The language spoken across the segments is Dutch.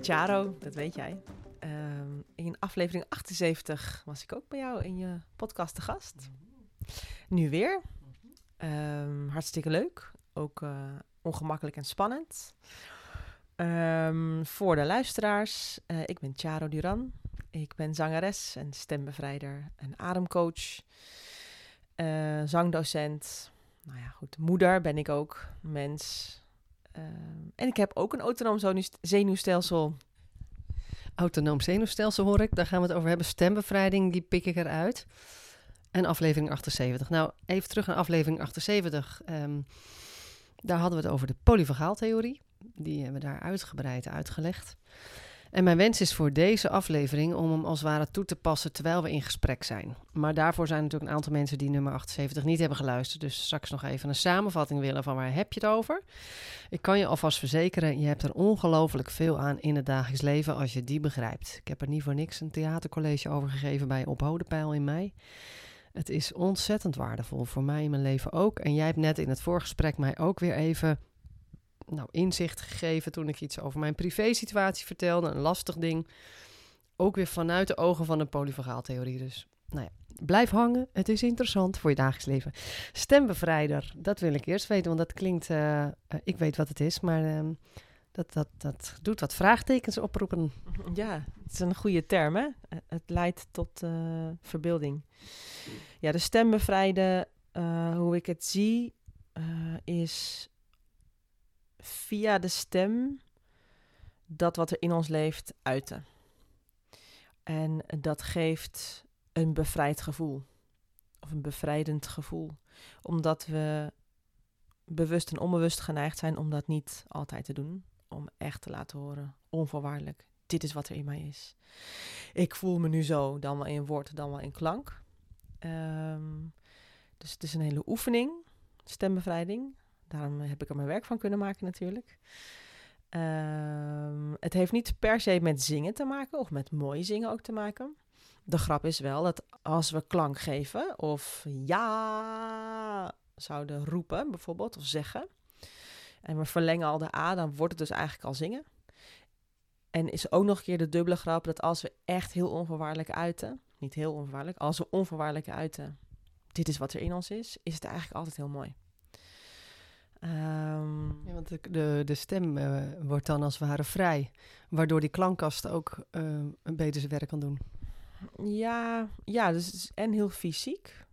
Ben Charo, dat weet jij. Ehm, in aflevering 78 was ik ook bij jou in je podcast te gast. Nu weer. Ehm, hartstikke leuk. Ook eh, ongemakkelijk en spannend. Ehm, voor de luisteraars, uh, ik ben Charo Duran. Ik ben zangeres en stembevrijder en ademcoach. Uh, zangdocent. Nou ja, goed. Moeder ben ik ook. Mens. Uh, en ik heb ook een autonoom zenuwstelsel. Autonoom zenuwstelsel hoor ik. Daar gaan we het over hebben. Stembevrijding, die pik ik eruit. En aflevering 78. Nou, even terug naar aflevering 78. Um, daar hadden we het over de polyvagaaltheorie. Die hebben we daar uitgebreid uitgelegd. En mijn wens is voor deze aflevering om hem als ware toe te passen terwijl we in gesprek zijn. Maar daarvoor zijn natuurlijk een aantal mensen die nummer 78 niet hebben geluisterd. Dus straks nog even een samenvatting willen van waar heb je het over. Ik kan je alvast verzekeren, je hebt er ongelooflijk veel aan in het dagelijks leven als je die begrijpt. Ik heb er niet voor niks een theatercollege over gegeven bij Op Hodepeil in mei. Het is ontzettend waardevol voor mij in mijn leven ook. En jij hebt net in het voorgesprek mij ook weer even nou, inzicht gegeven toen ik iets over mijn privésituatie vertelde. Een lastig ding. Ook weer vanuit de ogen van een polyvagaaltheorie. Dus nou ja, blijf hangen. Het is interessant voor je dagelijks leven. Stembevrijder, dat wil ik eerst weten, want dat klinkt... Uh, ik weet wat het is, maar... Uh, dat, dat, dat doet wat vraagtekens oproepen. Ja, het is een goede term, hè? Het leidt tot verbeelding. Ja, de stembevrijden, hoe ik het zie, is via de stem dat wat er in ons leeft uiten. En dat geeft een bevrijd gevoel. Of een bevrijdend gevoel. Omdat we bewust en onbewust geneigd zijn om dat niet altijd te doen. Om echt te laten horen, onvoorwaardelijk, dit is wat er in mij is. Ik voel me nu zo, dan wel in woord, dan wel in klank. Um, dus het is een hele oefening, stembevrijding. Daarom heb ik er mijn werk van kunnen maken natuurlijk. Um, het heeft niet per se met zingen te maken of met mooi zingen ook te maken. De grap is wel dat als we klank geven of ja zouden roepen bijvoorbeeld of zeggen en we verlengen al de A, dan wordt het dus eigenlijk al zingen. En is ook nog een keer de dubbele grap dat als we echt heel onvoorwaardelijk uiten, niet heel onvoorwaardelijk, als we onvoorwaardelijk uiten, dit is wat er in ons is, is het eigenlijk altijd heel mooi. Um, ja, want de, de, de stem uh, wordt dan als het ware vrij, waardoor die klankkast ook uh, een beter zijn werk kan doen. Ja, ja, dus het is en heel fysiek,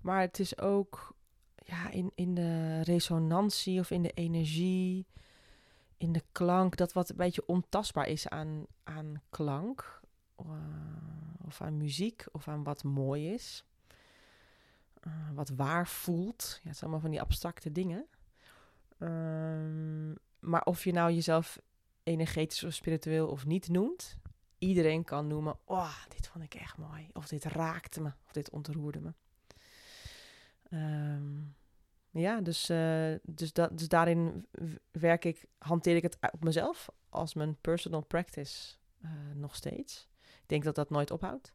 maar het is ook ja, in, in de resonantie of in de energie, in de klank, dat wat een beetje ontastbaar is aan, aan klank, uh, of aan muziek, of aan wat mooi is. wat waar voelt. Ja, het zijn allemaal van die abstracte dingen. Um, maar of je nou jezelf energetisch of spiritueel of niet noemt, iedereen kan noemen: Oh, dit vond ik echt mooi. Of dit raakte me. Of dit ontroerde me. Um, ja, dus, uh, dus, dat, dus daarin werk ik, hanteer ik het op mezelf als mijn personal practice uh, nog steeds. Ik denk dat dat nooit ophoudt.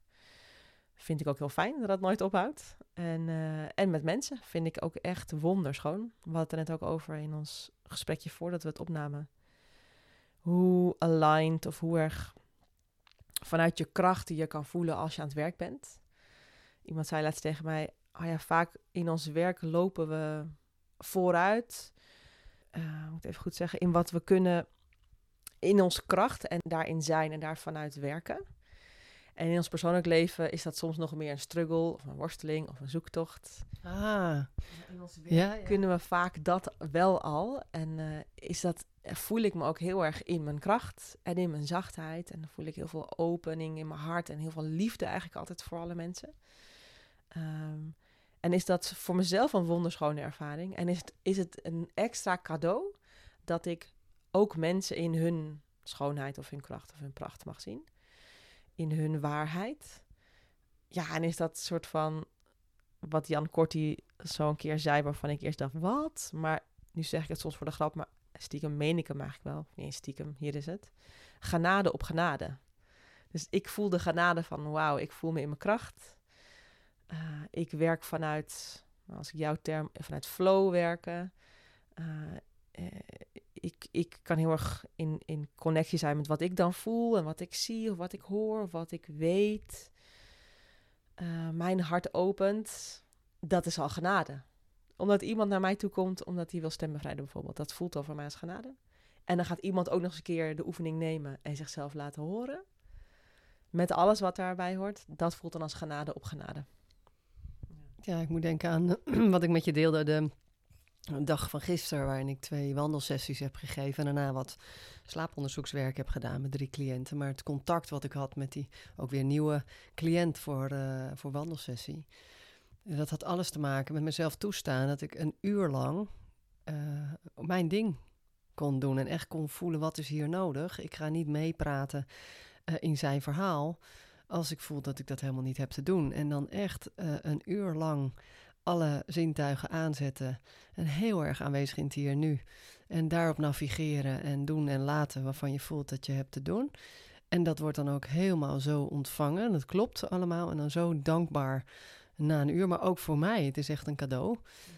Vind ik ook heel fijn dat dat nooit ophoudt. En, uh, en met mensen vind ik ook echt wonderschoon. We hadden het er net ook over in ons gesprekje voordat we het opnamen. Hoe aligned of hoe erg vanuit je krachten je kan voelen als je aan het werk bent. Iemand zei laatst tegen mij: oh ja, vaak in ons werk lopen we vooruit. Uh, moet even goed zeggen, in wat we kunnen, in onze kracht en daarin zijn en daar vanuit werken. En in ons persoonlijk leven is dat soms nog meer een struggle of een worsteling of een zoektocht. Ah. In onze wereld ja, kunnen we vaak dat wel al. En uh, is dat, voel ik me ook heel erg in mijn kracht en in mijn zachtheid. En dan voel ik heel veel opening in mijn hart en heel veel liefde eigenlijk altijd voor alle mensen. Um, en is dat voor mezelf een wonderschone ervaring. En is het, is het een extra cadeau dat ik ook mensen in hun schoonheid of hun kracht of hun pracht mag zien. In hun waarheid. Ja, en is dat soort van wat Jan Korti zo een keer zei, waarvan ik eerst dacht, wat? Maar nu zeg ik het soms voor de grap, maar stiekem meen ik hem eigenlijk wel. Nee, stiekem, hier is het. Genade op genade. Dus ik voel de genade van, wauw, ik voel me in mijn kracht. Uh, ik werk vanuit, als ik jouw term, vanuit flow werken. Uh, ik, ik kan heel erg in, in connectie zijn met wat ik dan voel en wat ik zie of wat ik hoor of wat ik weet. Uh, mijn hart opent, dat is al genade. Omdat iemand naar mij toe komt omdat hij wil stembevrijden bijvoorbeeld. Dat voelt al voor mij als genade. En dan gaat iemand ook nog eens een keer de oefening nemen en zichzelf laten horen. Met alles wat daarbij hoort. Dat voelt dan als genade op genade. Ja, ik moet denken aan wat ik met je deelde. De dag van gisteren, waarin ik twee wandelsessies heb gegeven. En daarna wat slaaponderzoekswerk heb gedaan met drie cliënten. Maar het contact wat ik had met die ook weer nieuwe cliënt voor, uh, voor wandelsessie. Dat had alles te maken met mezelf toestaan dat ik een uur lang uh, mijn ding kon doen. En echt kon voelen wat is hier nodig. Ik ga niet meepraten uh, in zijn verhaal. Als ik voel dat ik dat helemaal niet heb te doen. En dan echt een uur lang alle zintuigen aanzetten en heel erg aanwezig in het hier en nu. En daarop navigeren en doen en laten waarvan je voelt dat je hebt te doen. En dat wordt dan ook helemaal zo ontvangen. Dat klopt allemaal. En dan zo dankbaar na een uur. Maar ook voor mij. Het is echt een cadeau.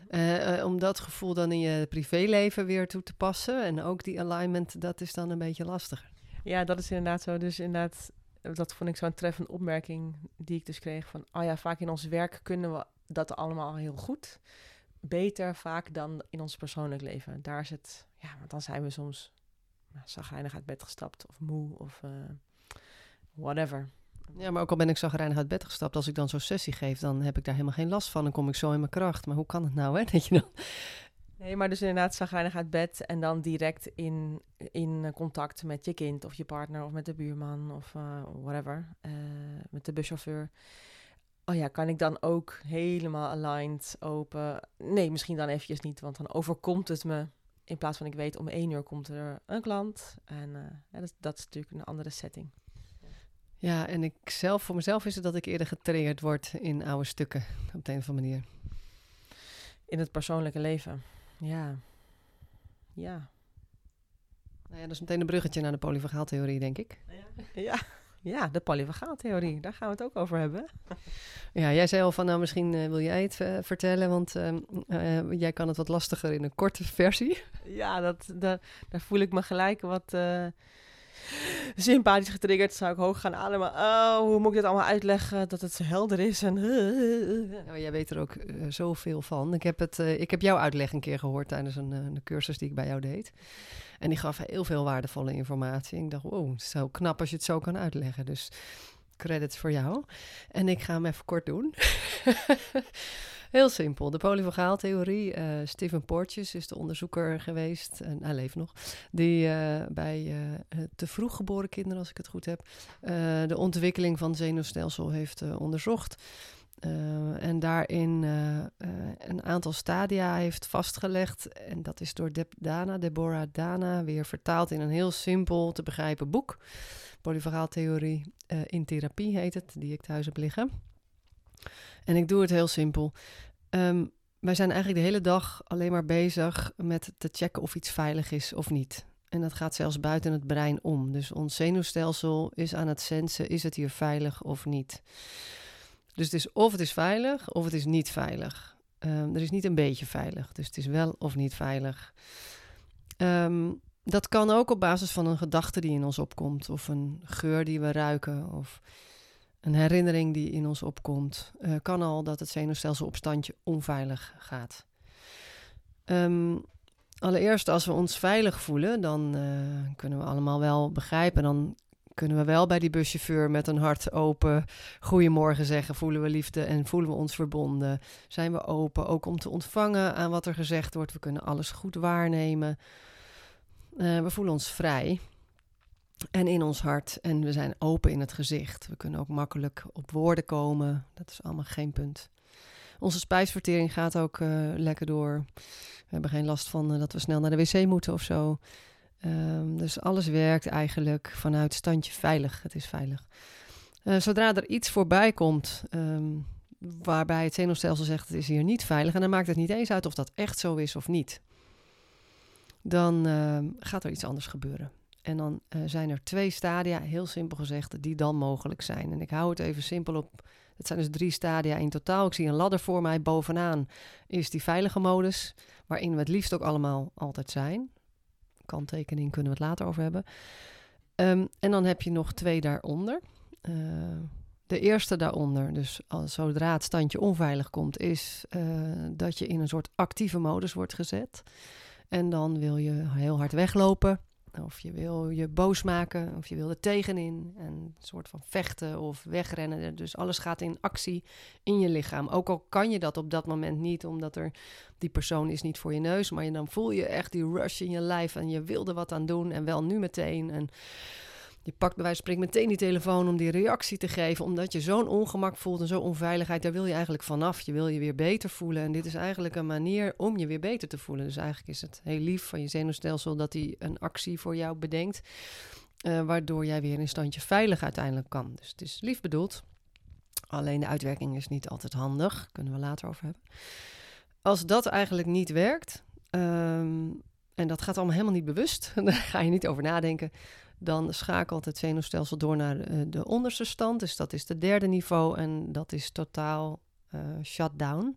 Uh, om dat gevoel dan in je privéleven weer toe te passen. En ook die alignment, dat is dan een beetje lastiger. Ja, dat is inderdaad zo. Dus inderdaad, dat vond ik zo'n treffende opmerking die ik dus kreeg. Van, oh ja, vaak in ons werk kunnen we dat allemaal heel goed. Beter vaak dan in ons persoonlijk leven. Daar is het, ja, want dan zijn we soms nou, zagrijnig uit bed gestapt of moe of uh, whatever. Ja, maar ook al ben ik zagrijnig uit bed gestapt, als ik dan zo'n sessie geef, dan heb ik daar helemaal geen last van. Dan kom ik zo in mijn kracht. Maar hoe kan het nou, hè? Dat je dan... Nee, maar dus inderdaad zagrijnig uit bed en dan direct in, in contact met je kind of je partner of met de buurman of uh, whatever, uh, met de buschauffeur oh ja, kan ik dan ook helemaal aligned open? Nee, misschien dan eventjes niet, want dan overkomt het me. In plaats van ik weet om één uur komt er een klant. En uh, ja, dat, dat, is natuurlijk een andere setting. Ja, en ik zelf, voor mezelf is het dat ik eerder getriggerd word in oude stukken. Op de een of andere manier. In het persoonlijke leven. Ja. Ja. Nou ja, dat is meteen een bruggetje naar de polyvagaaltheorie, denk ik. Ja. ja. Ja, de polyvagaaltheorie, daar gaan we het ook over hebben. Ja, jij zei al van, nou misschien uh, wil jij het uh, vertellen, want uh, jij kan het wat lastiger in een korte versie. Ja, dat, dat daar voel ik me gelijk wat sympathisch getriggerd. Zou ik hoog gaan ademen. Oh, hoe moet ik dit allemaal uitleggen dat het zo helder is? En, nou, jij weet er ook zoveel van. Ik heb, het, ik heb jouw uitleg een keer gehoord tijdens een, een cursus die ik bij jou deed. En die gaf heel veel waardevolle informatie. ik dacht, wow, zo knap als je het zo kan uitleggen. Dus credits voor jou. En ik ga hem even kort doen. Heel simpel. De polyvagaaltheorie. Uh, Stephen Portjes is de onderzoeker geweest, en hij leeft nog, die uh, bij uh, te vroeg geboren kinderen, als ik het goed heb, de ontwikkeling van zenuwstelsel heeft onderzocht. Uh, en daarin uh, een aantal stadia heeft vastgelegd. En dat is door Deb Dana, Deborah Dana, weer vertaald in een heel simpel te begrijpen boek. Polyvagaaltheorie in therapie heet het, die ik thuis heb liggen. En ik doe het heel simpel. Um, wij zijn eigenlijk de hele dag alleen maar bezig met te checken of iets veilig is of niet. En dat gaat zelfs buiten het brein om. Dus ons zenuwstelsel is aan het sensen, is het hier veilig of niet? Dus het is of het is veilig of het is niet veilig. Um, er is niet een beetje veilig, dus het is wel of niet veilig. Um, dat kan ook op basis van een gedachte die in ons opkomt, of een geur die we ruiken, of een herinnering die in ons opkomt. Uh, kan al dat het zenuwstelsel op standje onveilig gaat. Um, allereerst, als we ons veilig voelen, dan uh, kunnen we allemaal wel begrijpen. Dan kunnen we wel bij die buschauffeur met een hart open goedemorgen zeggen. Voelen we liefde en voelen we ons verbonden? Zijn we open ook om te ontvangen aan wat er gezegd wordt? We kunnen alles goed waarnemen. Uh, we voelen ons vrij en in ons hart en we zijn open in het gezicht. We kunnen ook makkelijk op woorden komen. Dat is allemaal geen punt. Onze spijsvertering gaat ook uh, lekker door. We hebben geen last van uh, dat we snel naar de wc moeten of zo. Ehm, dus alles werkt eigenlijk vanuit standje veilig. Het is veilig. Uh, zodra er iets voorbij komt ehm, waarbij het zenuwstelsel zegt het is hier niet veilig, en dan maakt het niet eens uit of dat echt zo is of niet, dan ehm, gaat er iets anders gebeuren. En dan uh, zijn er twee stadia, heel simpel gezegd, die dan mogelijk zijn. En ik hou het even simpel op. Het zijn dus drie stadia in totaal. Ik zie een ladder voor mij. Bovenaan is die veilige modus, waarin we het liefst ook allemaal altijd zijn. Kanttekening kunnen we het later over hebben. Um, en dan heb je nog twee daaronder. Uh, de eerste daaronder, dus zodra het standje onveilig komt, is uh, dat je in een soort actieve modus wordt gezet. En dan wil je heel hard weglopen. Of je wil je boos maken, of je wil er tegenin. En een soort van vechten of wegrennen. Dus alles gaat in actie in je lichaam. Ook al kan je dat op dat moment niet, omdat er die persoon is niet voor je neus. Maar je, dan voel je echt die rush in je lijf en je wil er wat aan doen. En wel nu meteen. En je pakt bij wijze van spreken meteen die telefoon om die reactie te geven, omdat je zo'n ongemak voelt en zo'n onveiligheid. Daar wil je eigenlijk vanaf. Je wil je weer beter voelen. En dit is eigenlijk een manier om je weer beter te voelen. Dus eigenlijk is het heel lief van je zenuwstelsel dat hij een actie voor jou bedenkt, uh, waardoor jij weer in standje veilig uiteindelijk kan. Dus het is lief bedoeld. Alleen de uitwerking is niet altijd handig. Kunnen we later over hebben. Als dat eigenlijk niet werkt, um, en dat gaat allemaal helemaal niet bewust, daar ga je niet over nadenken dan schakelt het zenuwstelsel door naar de, de onderste stand. Dus dat is de derde niveau en dat is totaal uh, shutdown.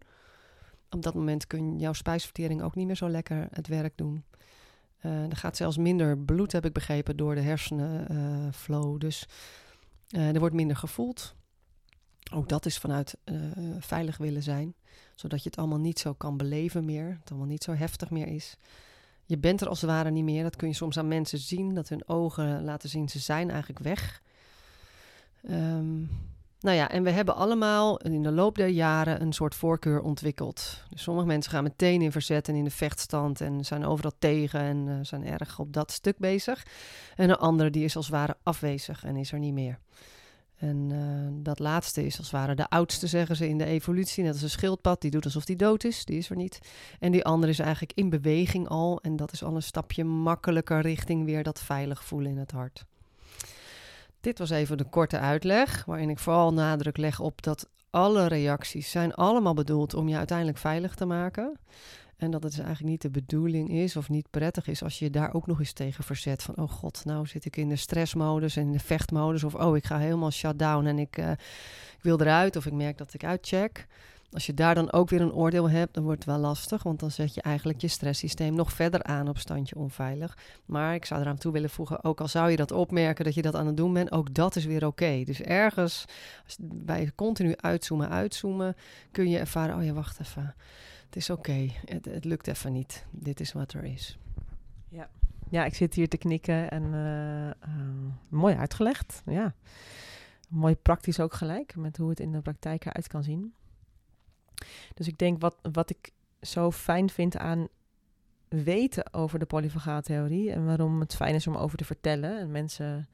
Op dat moment kun jouw spijsvertering ook niet meer zo lekker het werk doen. Uh, er gaat zelfs minder bloed, heb ik begrepen, door de hersenenflow. Uh, dus er wordt minder gevoeld. Ook dat is vanuit veilig willen zijn, zodat je het allemaal niet zo kan beleven meer, het allemaal niet zo heftig meer is. Je bent er als het ware niet meer. Dat kun je soms aan mensen zien. Dat hun ogen laten zien, ze zijn eigenlijk weg. Um, nou ja, en we hebben allemaal in de loop der jaren een soort voorkeur ontwikkeld. Dus sommige mensen gaan meteen in verzet en in de vechtstand en zijn overal tegen en uh, zijn erg op dat stuk bezig. En een andere die is als het ware afwezig en is er niet meer. En uh, dat laatste is als het ware de oudste, zeggen ze in de evolutie. Net als een schildpad, die doet alsof die dood is, die is er niet. En die andere is eigenlijk in beweging al. En dat is al een stapje makkelijker richting weer dat veilig voelen in het hart. Dit was even de korte uitleg, waarin ik vooral nadruk leg op dat alle reacties zijn allemaal bedoeld om je uiteindelijk veilig te maken. En dat het dus eigenlijk niet de bedoeling is of niet prettig is als je je daar ook nog eens tegen verzet. Van, oh god, nou zit ik in de stressmodus en in de vechtmodus. Of, oh, ik ga helemaal shutdown en ik, uh, ik wil eruit. Of ik merk dat ik uitcheck. Als je daar dan ook weer een oordeel hebt, dan wordt het wel lastig. Want dan zet je eigenlijk je stresssysteem nog verder aan op standje onveilig. Maar ik zou eraan toe willen voegen, ook al zou je dat opmerken dat je dat aan het doen bent, ook dat is weer oké. Dus ergens, bij continu uitzoomen, uitzoomen, kun je ervaren, oh ja, wacht even het is oké. Het, het, lukt even niet. Dit is wat er is. Ja, ja ik zit hier te knikken en uh, uh, mooi uitgelegd. Ja, mooi praktisch ook gelijk met hoe het in de praktijk eruit kan zien. Dus ik denk wat, wat ik zo fijn vind aan weten over de polyvagaaltheorie en waarom het fijn is om over te vertellen en mensen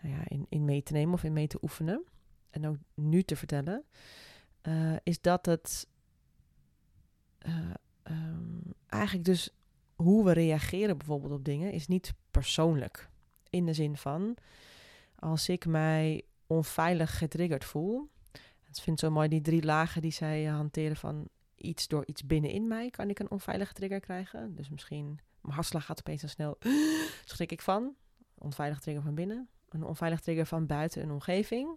nou ja, in, in mee te nemen of in mee te oefenen en ook nu te vertellen, uh, is dat het uh, um, eigenlijk dus hoe we reageren bijvoorbeeld op dingen is niet persoonlijk. In de zin van, als ik mij onveilig getriggerd voel. Ik vind zo mooi die drie lagen die zij hanteren van iets door iets binnenin mij kan ik een onveilige trigger krijgen. Dus misschien mijn hartslag gaat opeens zo snel, schrik ik van. Onveilig trigger van binnen. Een onveilig trigger van buiten een omgeving.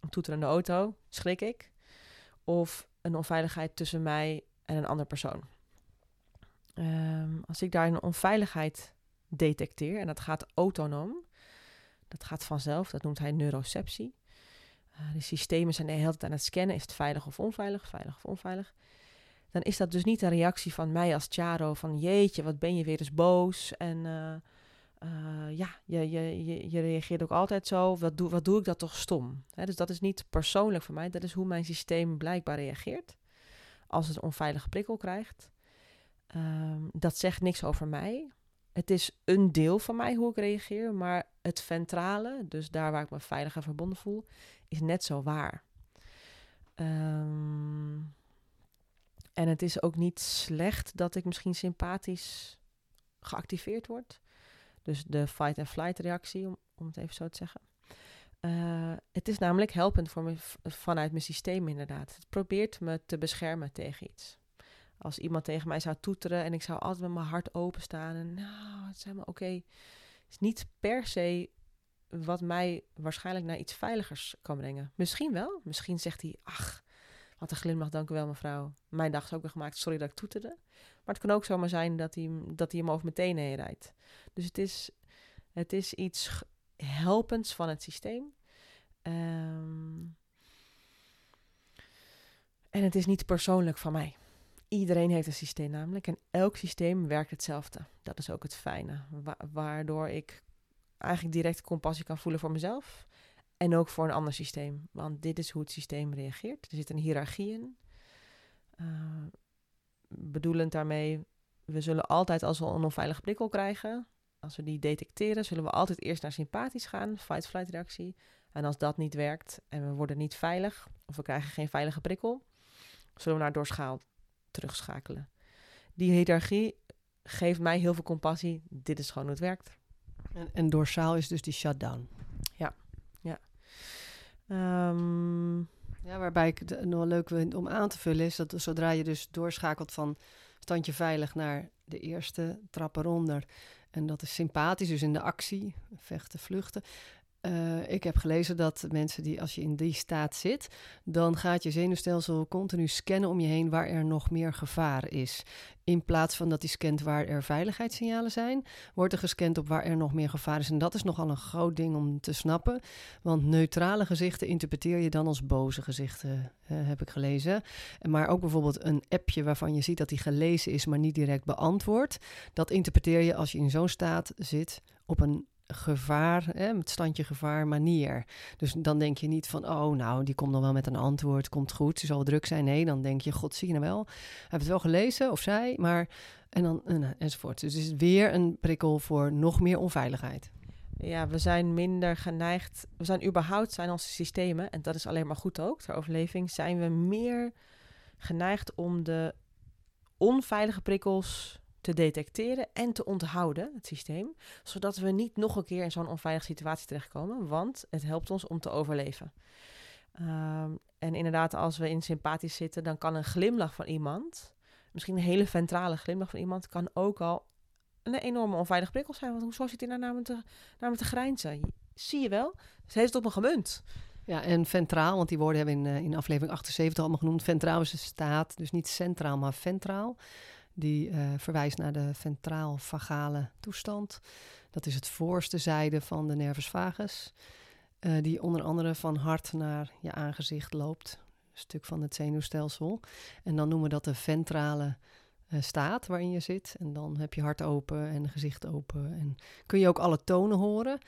Een toeterende auto, schrik ik. Of een onveiligheid tussen mij en een andere persoon. Um, als ik daar een onveiligheid detecteer, en dat gaat autonoom, dat gaat vanzelf, dat noemt hij neuroceptie. Uh, de systemen zijn de hele tijd aan het scannen, is het veilig of onveilig, veilig of onveilig. Dan is dat dus niet een reactie van mij als Charo van jeetje, wat ben je weer eens boos. En uh, uh, ja, je, je, je, je, reageert ook altijd zo, wat doe, wat doe ik dat toch stom. Dus dat is niet persoonlijk voor mij, dat is hoe mijn systeem blijkbaar reageert als het een onveilige prikkel krijgt. Um, dat zegt niks over mij. Het is een deel van mij hoe ik reageer, maar het ventrale, dus daar waar ik me veilig en verbonden voel, is net zo waar. Um, en het is ook niet slecht dat ik misschien sympathisch geactiveerd word. Dus de fight-and-flight reactie, om, om het even zo te zeggen. Uh, het is namelijk helpend voor me vanuit mijn systeem inderdaad. Het probeert me te beschermen tegen iets. Als iemand tegen mij zou toeteren en ik zou altijd met mijn hart openstaan en nou, het is oké. Okay. is niet per se wat mij waarschijnlijk naar iets veiligers kan brengen. Misschien wel. Misschien zegt hij, ach, wat een glimlach, dank u wel mevrouw. Mijn dag is ook weer gemaakt, sorry dat ik toeterde. Maar het kan ook zomaar zijn dat hij, dat hij hem over meteen heen rijdt. Dus het is, het is iets helpends van het systeem. Um, en het is niet persoonlijk van mij. Iedereen heeft een systeem namelijk en elk systeem werkt hetzelfde. Dat is ook het fijne, waardoor ik eigenlijk direct compassie kan voelen voor mezelf en ook voor een ander systeem. Want dit is hoe het systeem reageert. Er zit een hiërarchie in. Uh, bedoelend daarmee, we zullen altijd als we een onveilige prikkel krijgen, als we die detecteren, zullen we altijd eerst naar sympathisch gaan, fight-flight reactie. En als dat niet werkt en we worden niet veilig, of we krijgen geen veilige prikkel, zullen we naar doorschaal terugschakelen. Die hiërarchie geeft mij heel veel compassie. Dit is gewoon hoe het werkt. En, en dorsaal is dus die shutdown. Ja, ja. Um, ja, waarbij ik het nog leuk vind om aan te vullen is dat zodra je dus doorschakelt van standje veilig naar de eerste trap eronder. En dat is sympathisch, dus in de actie, vechten, vluchten. Uh, ik heb gelezen dat mensen die, als je in die staat zit, dan gaat je zenuwstelsel continu scannen om je heen waar er nog meer gevaar is. In plaats van dat hij scant waar er veiligheidssignalen zijn, wordt er gescand op waar er nog meer gevaar is. En dat is nogal een groot ding om te snappen. Want neutrale gezichten interpreteer je dan als boze gezichten, uh, heb ik gelezen. Maar ook bijvoorbeeld een appje waarvan je ziet dat die gelezen is, maar niet direct beantwoord. Dat interpreteer je als je in zo'n staat zit op een gevaar, hè, met standje gevaar manier. Dus dan denk je niet van, oh nou, die komt dan wel met een antwoord, komt goed, ze zal druk zijn. Nee, dan denk je, god, zie je nou wel. Heb het wel gelezen of zij, maar en dan eh, enzovoort. Dus het is weer een prikkel voor nog meer onveiligheid. Ja, we zijn minder geneigd. We zijn überhaupt zijn onze systemen, en dat is alleen maar goed ook, ter overleving, zijn we meer geneigd om de onveilige prikkels te detecteren en te onthouden, het systeem, zodat we niet nog een keer in zo'n onveilige situatie terechtkomen, want het helpt ons om te overleven. Ehm, en inderdaad, als we in sympathisch zitten, dan kan een glimlach van iemand, misschien een hele ventrale glimlach van iemand, kan ook al een enorme onveilige prikkel zijn. Want hoezo zit hij nou naar me te, naar me te grijnzen? Zie je wel? Ze heeft het op me gemunt. Ja, en ventraal, want die woorden hebben in, uh, in aflevering 78 allemaal genoemd. Ventraal is een staat, dus niet centraal, maar ventraal. Die uh, verwijst naar de ventraal-vagale toestand. Dat is het voorste zijde van de nervus vagus. Uh, die onder andere van hart naar je aangezicht loopt. Een stuk van het zenuwstelsel. En dan noemen we dat de ventrale uh, staat waarin je zit. En dan heb je hart open en gezicht open. En kun je ook alle tonen horen.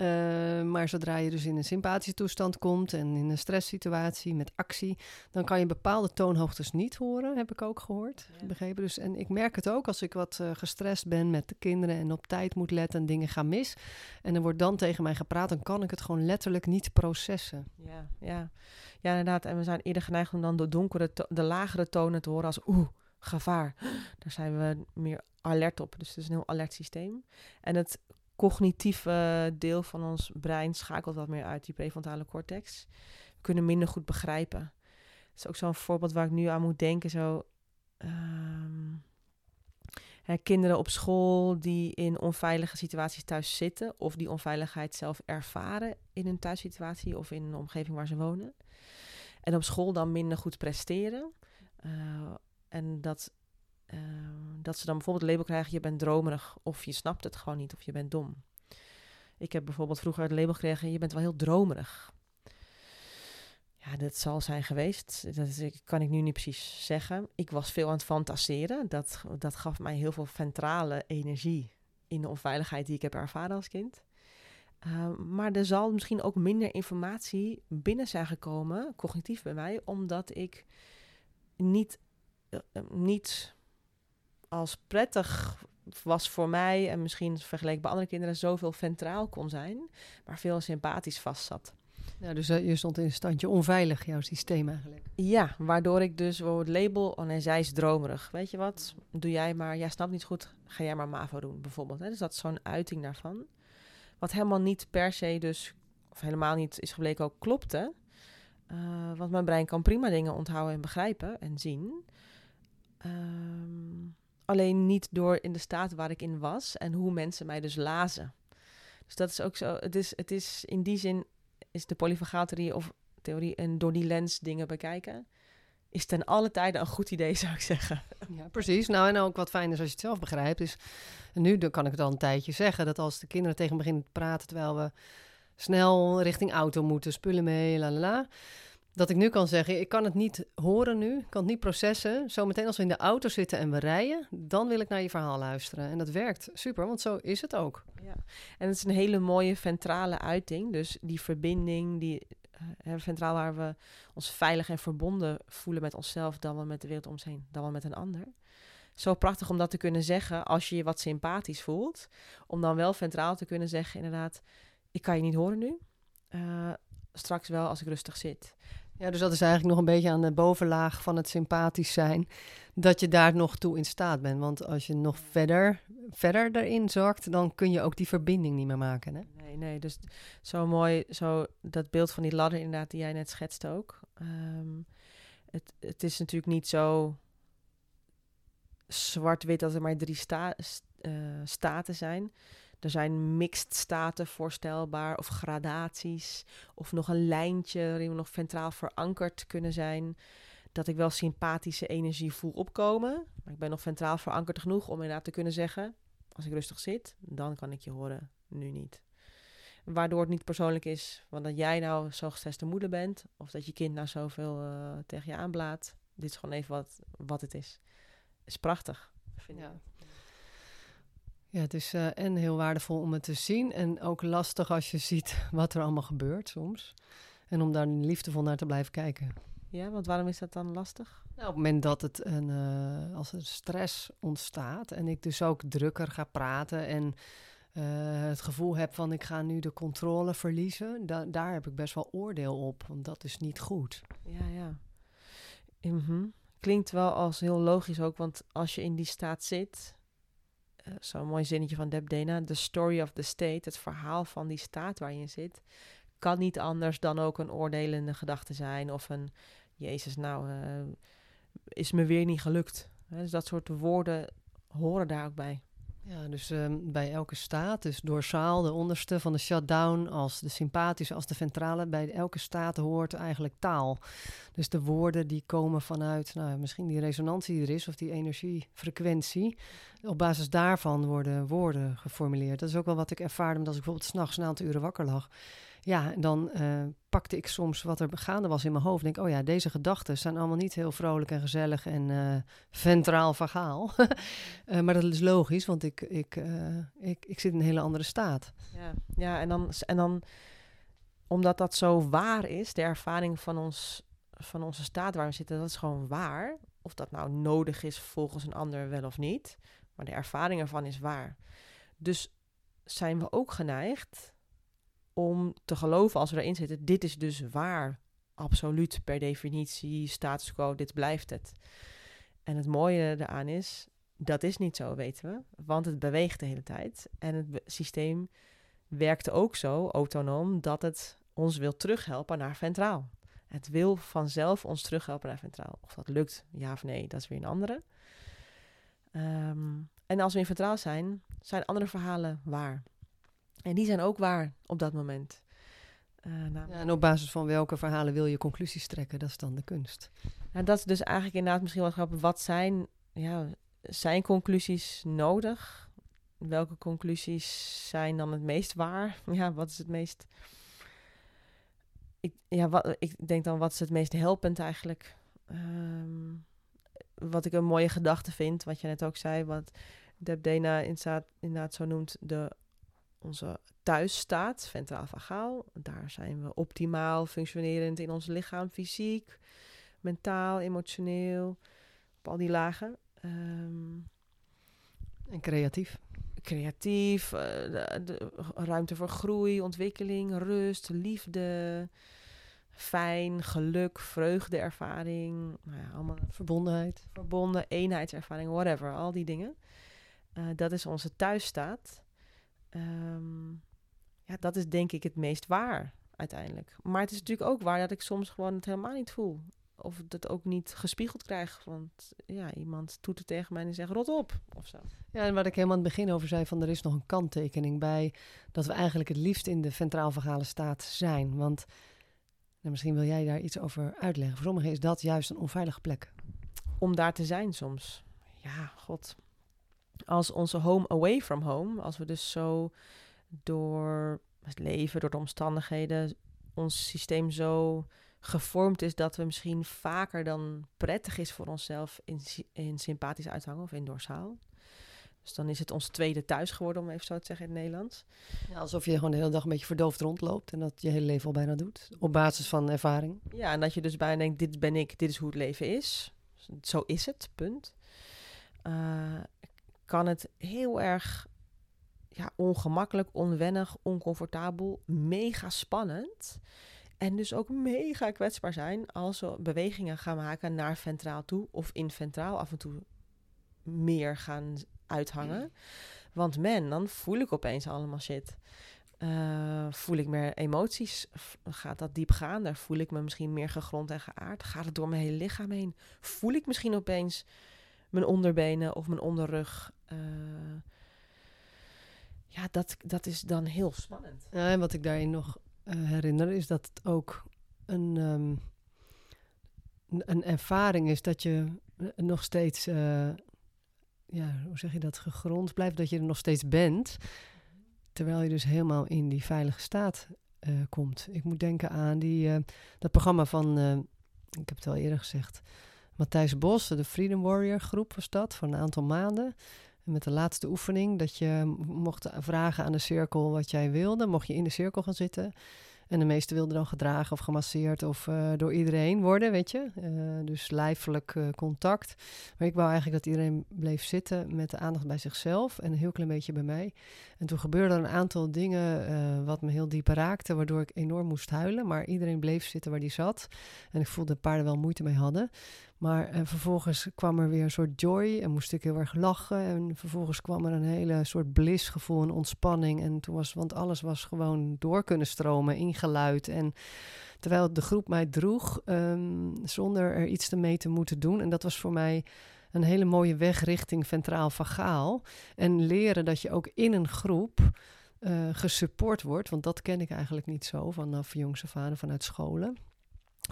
Uh, maar zodra je dus in een sympathische toestand komt en in een stresssituatie met actie, dan kan je bepaalde toonhoogtes niet horen, heb ik ook gehoord, ja. begrepen. Dus, en ik merk het ook als ik wat uh, gestrest ben met de kinderen en op tijd moet letten en dingen gaan mis. En er wordt dan tegen mij gepraat, dan kan ik het gewoon letterlijk niet processen. Ja, ja. ja inderdaad. En we zijn eerder geneigd om dan de donkere, de lagere tonen te horen als oeh, gevaar. Daar zijn we meer alert op. Dus het is een heel alert systeem. En het cognitieve deel van ons brein schakelt wat meer uit, die prefrontale cortex. We kunnen minder goed begrijpen. Dat is ook zo'n voorbeeld waar ik nu aan moet denken. Zo, hè, kinderen op school die in onveilige situaties thuis zitten, of die onveiligheid zelf ervaren in een thuissituatie of in een omgeving waar ze wonen. En op school dan minder goed presteren. Uh, en dat Ehm, dat ze dan bijvoorbeeld het label krijgen: je bent dromerig, of je snapt het gewoon niet, of je bent dom. Ik heb bijvoorbeeld vroeger het label gekregen: je bent wel heel dromerig. Ja, dat zal zijn geweest. Dat kan ik nu niet precies zeggen. Ik was veel aan het fantaseren. Dat, dat gaf mij heel veel ventrale energie in de onveiligheid die ik heb ervaren als kind. Uh, maar er zal misschien ook minder informatie binnen zijn gekomen, cognitief bij mij, omdat ik niet, uh, niet als prettig was voor mij en misschien vergeleken bij andere kinderen zoveel ventraal kon zijn, maar veel sympathisch vast zat. Ja, dus uh, je stond in een standje onveilig, jouw systeem eigenlijk. Ja, waardoor ik dus oh, het label, oh nee, zij is dromerig. Weet je wat, doe jij maar, jij snapt niet goed, ga jij maar MAVO doen bijvoorbeeld. Hè? Dus dat is zo'n uiting daarvan. Wat helemaal niet per se dus, of helemaal niet is gebleken ook klopte. Uh, want mijn brein kan prima dingen onthouden en begrijpen en zien. Um, alleen niet door in de staat waar ik in was en hoe mensen mij dus lazen. Dus dat is ook zo. Het is, het is in die zin is de polyvagaaltheorie of theorie en door die lens dingen bekijken is ten alle tijde een goed idee, zou ik zeggen. Ja, precies. Nou, en ook wat fijn is als je het zelf begrijpt. Is, nu kan ik het al een tijdje zeggen, dat als de kinderen tegen me beginnen te praten terwijl we snel richting auto moeten, spullen mee, la la la dat ik nu kan zeggen, ik kan het niet horen nu, ik kan het niet processen. Zometeen als we in de auto zitten en we rijden, dan wil ik naar je verhaal luisteren. En dat werkt super, want zo is het ook. Ja. En het is een hele mooie ventrale uiting. Dus die verbinding, die uh, ventraal waar we ons veilig en verbonden voelen met onszelf, dan wel met de wereld om ons heen, dan wel met een ander. Zo prachtig om dat te kunnen zeggen als je je wat sympathisch voelt. Om dan wel ventraal te kunnen zeggen, inderdaad, ik kan je niet horen nu. Uh, straks wel als ik rustig zit. Ja, dus dat is eigenlijk nog een beetje aan de bovenlaag van het sympathisch zijn. Dat je daar nog toe in staat bent. Want als je nog verder, verder erin zakt, dan kun je ook die verbinding niet meer maken. Hè? Nee, nee. Dus zo mooi, zo dat beeld van die ladder inderdaad, die jij net schetste ook. Ehm, het, het is natuurlijk niet zo zwart-wit dat er maar drie sta, uh, staten zijn. Er zijn mixed staten voorstelbaar of gradaties of nog een lijntje waarin we nog ventraal verankerd kunnen zijn. Dat ik wel sympathische energie voel opkomen, maar ik ben nog ventraal verankerd genoeg om inderdaad te kunnen zeggen, als ik rustig zit, dan kan ik je horen, nu niet. Waardoor het niet persoonlijk is, want dat jij nou zo gestreste moeder bent, of dat je kind nou zoveel uh, tegen je aanblaat. Dit is gewoon even wat, wat het is. Is prachtig, vind ik. Ja, het is uh, en heel waardevol om het te zien en ook lastig als je ziet wat er allemaal gebeurt soms. En om daar liefdevol naar te blijven kijken. Ja, want waarom is dat dan lastig? Nou, op het moment dat het een, uh, als er stress ontstaat en ik dus ook drukker ga praten en uh, het gevoel heb van ik ga nu de controle verliezen, da daar heb ik best wel oordeel op, want dat is niet goed. Ja, ja. Mm -hmm. Klinkt wel als heel logisch ook, want als je in die staat zit, zo'n mooi zinnetje van Deb Dena, the story of the state, het verhaal van die staat waar je in zit, kan niet anders dan ook een oordelende gedachte zijn of een, Jezus, nou, uh, is me weer niet gelukt. dus dat soort woorden horen daar ook bij. Ja, dus um, bij elke staat, dus dorsaal, de onderste van de shutdown, als de sympathische, als de ventrale, bij elke staat hoort eigenlijk taal. Dus de woorden die komen vanuit, nou, misschien die resonantie die er is, of die energiefrequentie. Op basis daarvan worden woorden geformuleerd. Dat is ook wel wat ik ervaarde, als ik bijvoorbeeld s'nachts een aantal uren wakker lag. Ja, en dan uh, pakte ik soms wat er gaande was in mijn hoofd. Denk, oh ja, deze gedachten zijn allemaal niet heel vrolijk en gezellig en uh, ventraal vagaal. uh, maar dat is logisch, want ik, ik, ik, ik zit in een hele andere staat. Ja, ja en, dan, en dan, omdat dat zo waar is, de ervaring van, ons, van onze staat waar we zitten, dat is gewoon waar. Of dat nou nodig is volgens een ander wel of niet. Maar de ervaring ervan is waar. Dus zijn we ook geneigd om te geloven als we erin zitten, dit is dus waar. Absoluut, per definitie, status quo, dit blijft het. En het mooie eraan is, dat is niet zo, weten we. Want het beweegt de hele tijd. En het systeem werkt ook zo autonoom dat het ons wil terughelpen naar ventraal. Het wil vanzelf ons terughelpen naar ventraal. Of dat lukt, ja of nee, dat is weer een andere. Um, en als we in ventraal zijn, zijn andere verhalen waar. En die zijn ook waar op dat moment. Uh, ja, en op basis van welke verhalen wil je conclusies trekken? Dat is dan de kunst. Nou, dat is dus eigenlijk inderdaad misschien wat grappig. Wat zijn, ja, zijn conclusies nodig? Welke conclusies zijn dan het meest waar? Ja, wat is het meest... Ik, ja, wat, ik denk dan, wat is het meest helpend eigenlijk? Um, wat ik een mooie gedachte vind, wat je net ook zei, wat Deb Dena inderdaad zo noemt, de onze thuisstaat, ventraal vagaal. Daar zijn we optimaal functionerend in ons lichaam, fysiek, mentaal, emotioneel, op al die lagen. Um, en creatief. creatief, eh, de, de ruimte voor groei, ontwikkeling, rust, liefde, fijn, geluk, vreugdeervaring, nou ja, allemaal Verbondenheid. verbonden, eenheidservaring, whatever, al die dingen. Eh, dat is onze thuisstaat. Ehm, ja, dat is denk ik het meest waar uiteindelijk. Maar het is natuurlijk ook waar dat ik soms gewoon het helemaal niet voel. Of het ook niet gespiegeld krijg. Want ja, iemand toet het tegen mij en zegt rot op of zo. Ja, en wat ik helemaal aan het begin over zei, van er is nog een kanttekening bij dat we eigenlijk het liefst in de ventraal-vagale staat zijn. Want nou, misschien wil jij daar iets over uitleggen. Voor sommigen is dat juist een onveilige plek. Om daar te zijn soms. Ja, god. Als onze home away from home, als we dus zo door het leven, door de omstandigheden, ons systeem zo gevormd is dat we misschien vaker dan prettig is voor onszelf in, in sympathisch uithangen of in dorsaal. Dus dan is het ons tweede thuis geworden, om even zo te zeggen in het Nederlands. Ja, alsof je gewoon de hele dag een beetje verdoofd rondloopt en dat je hele leven al bijna doet. Op basis van ervaring. Ja, en dat je dus bijna denkt, dit ben ik, dit is hoe het leven is. Zo is het, punt. Eh, kan het heel erg ja, ongemakkelijk, onwennig, oncomfortabel, mega spannend. En dus ook mega kwetsbaar zijn als we bewegingen gaan maken naar ventraal toe. Of in ventraal af en toe meer gaan uithangen. Want man, dan voel ik opeens allemaal shit. Eh, voel ik meer emoties? Gaat dat diep gaan? Daar voel ik me misschien meer gegrond en geaard? Gaat het door mijn hele lichaam heen? Voel ik misschien opeens mijn onderbenen of mijn onderrug? Eh, ja, dat, dat is dan heel spannend. Ja, en wat ik daarin nog eh, herinner is dat het ook een, ehm, een- ervaring is dat je nog steeds, eh, ja, hoe zeg je dat, gegrond blijft, dat je er nog steeds bent, terwijl je dus helemaal in die veilige staat komt. Ik moet denken aan die, dat programma van, ik heb het al eerder gezegd, Matthijs Bos, de Freedom Warrior groep was dat, voor een aantal maanden. En met de laatste oefening, dat je mocht vragen aan de cirkel wat jij wilde, mocht je in de cirkel gaan zitten. En de meesten wilden dan gedragen of gemasseerd of eh, door iedereen worden, weet je. Eh, dus lijfelijk eh, contact. Maar ik wou eigenlijk dat iedereen bleef zitten met de aandacht bij zichzelf en een heel klein beetje bij mij. En toen gebeurden er een aantal dingen wat me heel diep raakte, waardoor ik enorm moest huilen. Maar iedereen bleef zitten waar die zat. En ik voelde dat paarden wel moeite mee hadden. Maar eh, vervolgens kwam er weer een soort joy en moest ik heel erg lachen. En vervolgens kwam er een hele soort blissgevoel en ontspanning. En toen was, want alles was gewoon door kunnen stromen, ingeluid. En terwijl de groep mij droeg, ehm, zonder er iets mee te moeten doen. En dat was voor mij een hele mooie weg richting ventraal vagaal. En leren dat je ook in een groep eh gesupport wordt. Want dat ken ik eigenlijk niet zo vanaf jongs af vanuit scholen.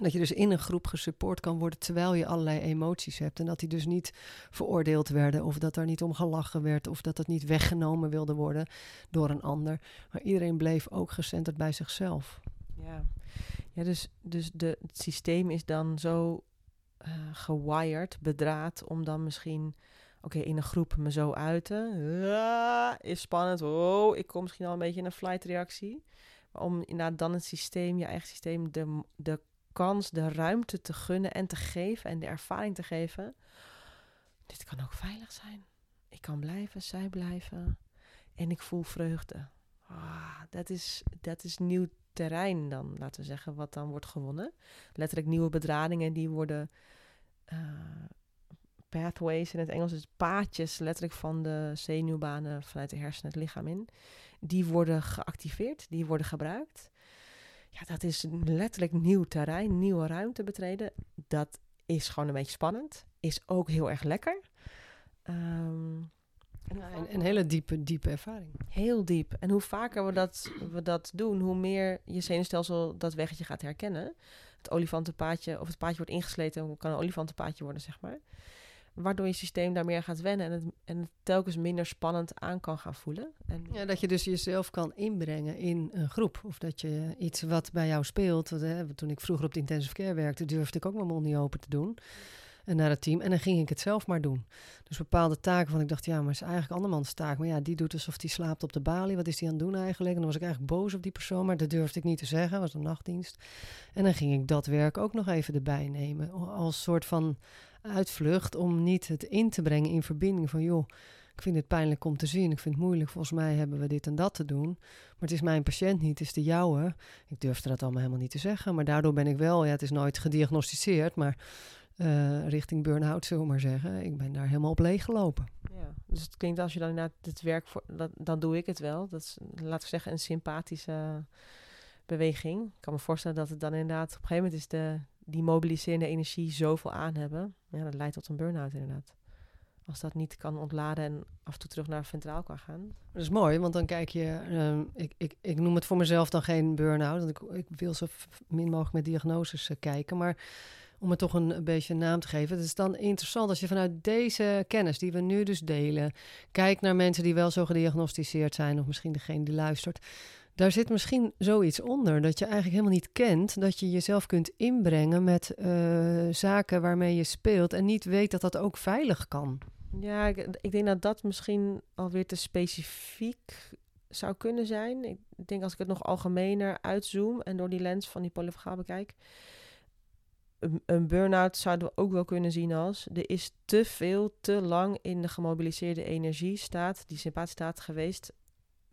Dat je dus in een groep gesupport kan worden terwijl je allerlei emoties hebt. En dat die dus niet veroordeeld werden of dat er niet om gelachen werd of dat het niet weggenomen wilde worden door een ander. Maar iedereen bleef ook gecenterd bij zichzelf. Ja, ja dus, dus de, het systeem is dan zo eh gewired, bedraad, om dan misschien, oké, in een groep me zo uiten. Ah, is spannend. Oh, ik kom misschien al een beetje in een flight reactie. Maar om inderdaad dan het systeem, je eigen systeem, de, de kans, de ruimte te gunnen en te geven en de ervaring te geven. Dit kan ook veilig zijn. Ik kan blijven, zij blijven. En ik voel vreugde. Ah, dat, is, dat is nieuw terrein dan, laten we zeggen, wat dan wordt gewonnen. Letterlijk nieuwe bedradingen die worden... eh, pathways in het Engels, dus paadjes letterlijk van de zenuwbanen vanuit de hersenen het lichaam in. Die worden geactiveerd, die worden gebruikt. Ja, dat is letterlijk nieuw terrein, nieuwe ruimte betreden. Dat is gewoon een beetje spannend. Is ook heel erg lekker. Ehm, Ja, een, een hele diepe, diepe ervaring. Heel diep. En hoe vaker we dat, we dat doen, hoe meer je zenuwstelsel dat weggetje gaat herkennen. Het olifantenpaadje, of het paadje wordt ingesleten, kan een olifantenpaadje worden, zeg maar. Waardoor je systeem daar meer gaat wennen en het, en het telkens minder spannend aan kan gaan voelen. En, Ja, dat je dus jezelf kan inbrengen in een groep. Of dat je iets wat bij jou speelt. Hè, toen ik vroeger op de intensive care werkte, durfde ik ook mijn mond niet open te doen. En naar het team. En dan ging ik het zelf maar doen. Dus bepaalde taken van ik dacht, ja, maar het is eigenlijk andermans taak. Maar ja, die doet alsof die slaapt op de balie. Wat is die aan het doen eigenlijk? En dan was ik eigenlijk boos op die persoon. Maar dat durfde ik niet te zeggen. was een nachtdienst. En dan ging ik dat werk ook nog even erbij nemen. Als soort van uitvlucht om niet het in te brengen in verbinding van, joh, ik vind het pijnlijk om te zien. Ik vind het moeilijk. Volgens mij hebben we dit en dat te doen. Maar het is mijn patiënt niet, het is de jouwe. Ik durfde dat allemaal helemaal niet te zeggen. Maar daardoor ben ik wel, ja, het is nooit gediagnosticeerd, maar uh, richting burn-out, zullen we maar zeggen. Ik ben daar helemaal op leeg gelopen. Ja, dus het klinkt als je dan inderdaad het werk voor, dat, dan doe ik het wel. Dat is, laten we zeggen, een sympathische beweging. Ik kan me voorstellen dat het dan inderdaad op een gegeven moment is de, die mobiliserende energie zoveel aan hebben. Ja, dat leidt tot een burn-out inderdaad. Als dat niet kan ontladen en af en toe terug naar ventraal kan gaan. Dat is mooi, want dan kijk je... Uh, ik, ik, ik noem het voor mezelf dan geen burn-out. Want ik, ik wil zo min mogelijk met diagnoses uh, kijken. Maar om het toch een, beetje een naam te geven. Het is dan interessant als je vanuit deze kennis die we nu dus delen... kijkt naar mensen die wel zo gediagnosticeerd zijn... of misschien degene die luistert daar zit misschien zoiets onder dat je eigenlijk helemaal niet kent. Dat je jezelf kunt inbrengen met uh, zaken waarmee je speelt en niet weet dat dat ook veilig kan. Ja, ik, denk dat dat misschien alweer te specifiek zou kunnen zijn. Ik denk als ik het nog algemener uitzoom en door die lens van die polyfagaal bekijk. Een, een burn-out zouden we ook wel kunnen zien als er is te veel, te lang in de gemobiliseerde energiestaat, die sympathie geweest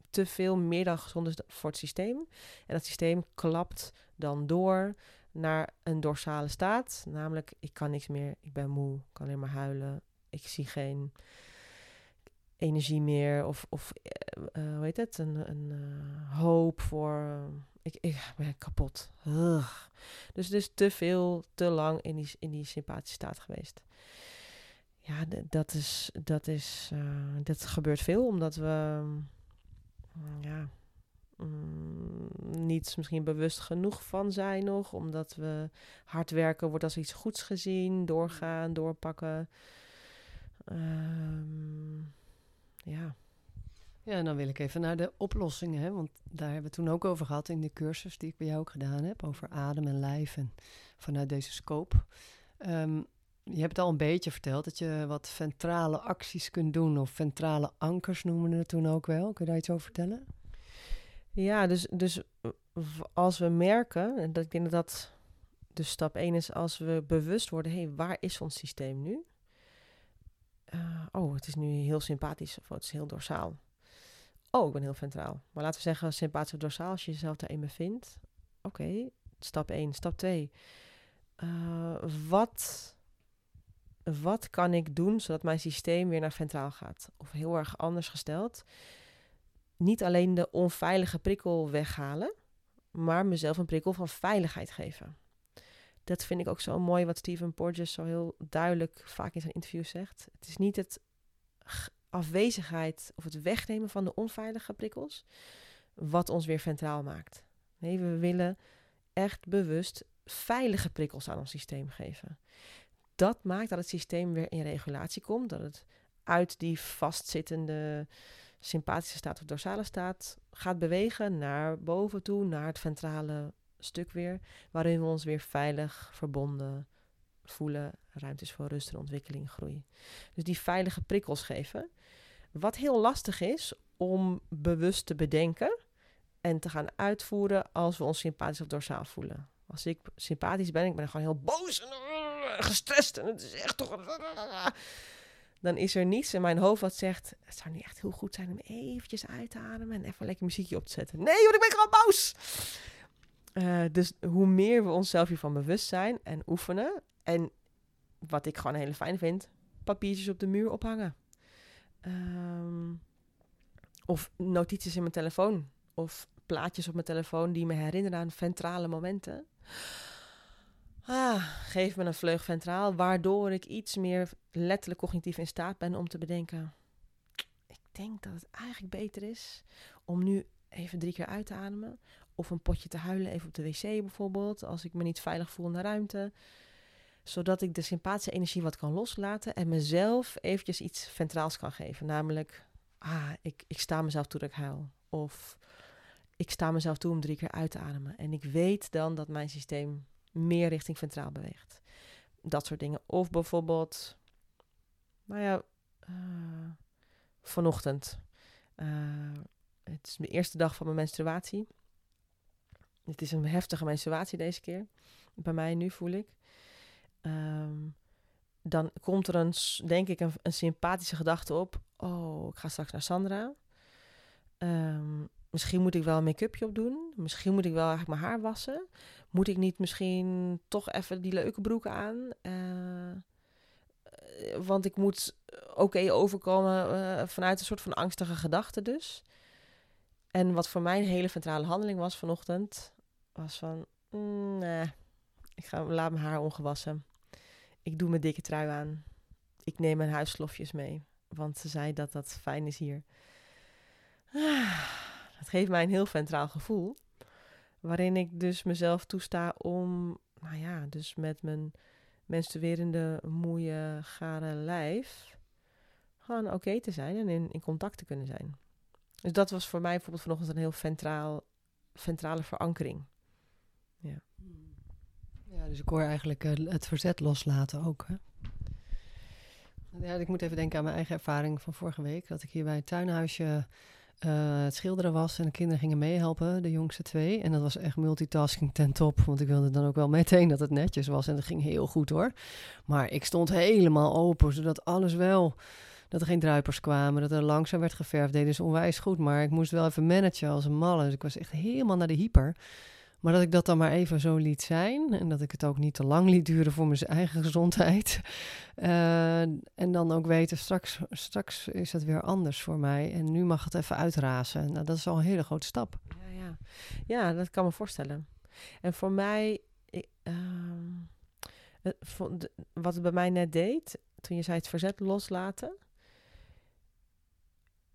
te veel meer dan gezond is voor het systeem. En dat systeem klapt dan door naar een dorsale staat. Namelijk, ik kan niks meer, ik ben moe, ik kan alleen maar huilen. Ik zie geen energie meer of, of uh, hoe heet het, een, een uh, hoop voor... ik, ben kapot. Dus dus te veel, te lang in die, in die sympathische staat geweest. Ja, dat is, dat is, uh, dat gebeurt veel omdat we ja, mm, niet misschien bewust genoeg van zijn nog. Omdat we hard werken wordt als iets goeds gezien. Doorgaan, doorpakken. Um, ja. Ja, en dan wil ik even naar de oplossingen. Hè? Want daar hebben we het toen ook over gehad in de cursus die ik bij jou ook gedaan heb. Over adem en lijf en vanuit deze scope. Um, je hebt al een beetje verteld dat je wat ventrale acties kunt doen, of ventrale ankers noemen we het toen ook wel. Kun je daar iets over vertellen? Ja, dus, dus als we merken, en dat ik denk dat dat dus stap 1 is, als we bewust worden, hé, hey, waar is ons systeem nu? Uh, oh, het is nu heel sympathisch of het is heel dorsaal. Oh, ik ben heel ventraal. Maar laten we zeggen sympathisch of dorsaal, als je jezelf daarin bevindt. Oké, stap 1. Stap 2. Uh, eh, wat wat kan ik doen zodat mijn systeem weer naar ventraal gaat? Of heel erg anders gesteld, niet alleen de onveilige prikkel weghalen, maar mezelf een prikkel van veiligheid geven. Dat vind ik ook zo mooi wat Stephen Porges zo heel duidelijk vaak in zijn interview zegt. Het is niet het afwezigheid of het wegnemen van de onveilige prikkels wat ons weer ventraal maakt. Nee, we willen echt bewust veilige prikkels aan ons systeem geven dat maakt dat het systeem weer in regulatie komt. Dat het uit die vastzittende sympathische staat of dorsale staat gaat bewegen naar boven toe, naar het ventrale stuk weer, waarin we ons weer veilig verbonden voelen, ruimte is voor rust en ontwikkeling, groei. Dus die veilige prikkels geven. Wat heel lastig is om bewust te bedenken en te gaan uitvoeren als we ons sympathisch of dorsaal voelen. Als ik sympathisch ben, ik ben gewoon heel boos en gestrest en het is echt toch... Dan is er niets in mijn hoofd wat zegt... Het zou niet echt heel goed zijn om eventjes uit te ademen... en even lekker muziekje op te zetten. Nee, want ik ben gewoon boos! Uh, dus hoe meer we onszelf hiervan bewust zijn en oefenen... en wat ik gewoon heel fijn vind... papiertjes op de muur ophangen. Um, of notities in mijn telefoon. Of plaatjes op mijn telefoon die me herinneren aan ventrale momenten. Ah, geef me een vleug ventraal, waardoor ik iets meer letterlijk cognitief in staat ben om te bedenken. Ik denk dat het eigenlijk beter is om nu even drie keer uit te ademen. Of een potje te huilen, even op de wc bijvoorbeeld, als ik me niet veilig voel in de ruimte. Zodat ik de sympathische energie wat kan loslaten en mezelf eventjes iets ventraals kan geven. Namelijk, ah, ik, ik sta mezelf toe dat ik huil. Of ik sta mezelf toe om drie keer uit te ademen. En ik weet dan dat mijn systeem meer richting ventraal beweegt. Dat soort dingen. Of bijvoorbeeld, nou ja, uh, vanochtend. Uh, het is de eerste dag van mijn menstruatie. Het is een heftige menstruatie deze keer. Bij mij nu voel ik. Um, dan komt er een, denk ik, een, een sympathische gedachte op. oh, ik ga straks naar Sandra. Ehm, misschien moet ik wel een make-upje opdoen. Misschien moet ik wel eigenlijk mijn haar wassen. Moet ik niet misschien toch even die leuke broek aan? Uh, want ik moet oké overkomen uh, vanuit een soort van angstige gedachte dus. En wat voor mij een hele centrale handeling was vanochtend, was van, mm, nee, ik ga, laat mijn haar ongewassen. Ik doe mijn dikke trui aan. Ik neem mijn huisslofjes mee, want ze zei dat dat fijn is hier. Ah, dat geeft mij een heel centraal gevoel, waarin ik dus mezelf toesta om, nou ja, dus met mijn menstruerende, moeie, gare lijf gewoon oké te zijn en in, in contact te kunnen zijn. Dus dat was voor mij bijvoorbeeld vanochtend een heel centraal, centrale verankering. Ja. Ja, dus ik hoor eigenlijk uh, het verzet loslaten ook. Hè? Ja, ik moet even denken aan mijn eigen ervaring van vorige week. Dat ik hier bij het tuinhuisje uh, het schilderen was en de kinderen gingen meehelpen, de jongste twee. En dat was echt multitasking ten top, want ik wilde dan ook wel meteen dat het netjes was. En dat ging heel goed hoor. Maar ik stond helemaal open, zodat alles wel dat er geen druipers kwamen, dat er langzaam werd geverfd. Deden ze onwijs goed, maar ik moest wel even managen als een malle. Dus ik was echt helemaal naar de hyper. Maar dat ik dat dan maar even zo liet zijn. En dat ik het ook niet te lang liet duren voor mijn eigen gezondheid. Uh, en dan ook weten, straks, straks is het weer anders voor mij. En nu mag het even uitrazen. Nou, dat is al een hele grote stap. Ja, ja. ja dat kan me voorstellen. En voor mij, ik, uh, wat het bij mij net deed, toen je zei het verzet loslaten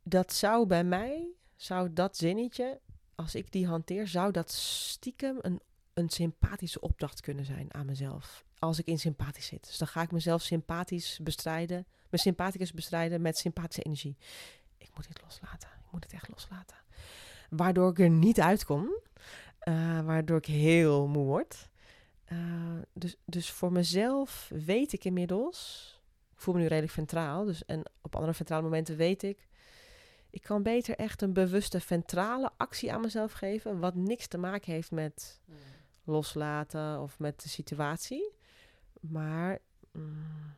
dat zou bij mij, zou dat zinnetje, als ik die hanteer, zou dat stiekem een, een sympathische opdracht kunnen zijn aan mezelf. Als ik in sympathisch zit. Dus dan ga ik mezelf sympathisch bestrijden, mijn sympathicus bestrijden met sympathische energie. Ik moet dit loslaten. Ik moet het echt loslaten. Waardoor ik er niet uitkom. Uh, waardoor ik heel moe word. Uh, dus, dus voor mezelf weet ik inmiddels. Ik voel me nu redelijk ventraal. Dus, en op andere ventrale momenten weet ik ik kan beter echt een bewuste ventrale actie aan mezelf geven, wat niks te maken heeft met hmm. loslaten of met de situatie. Maar mm,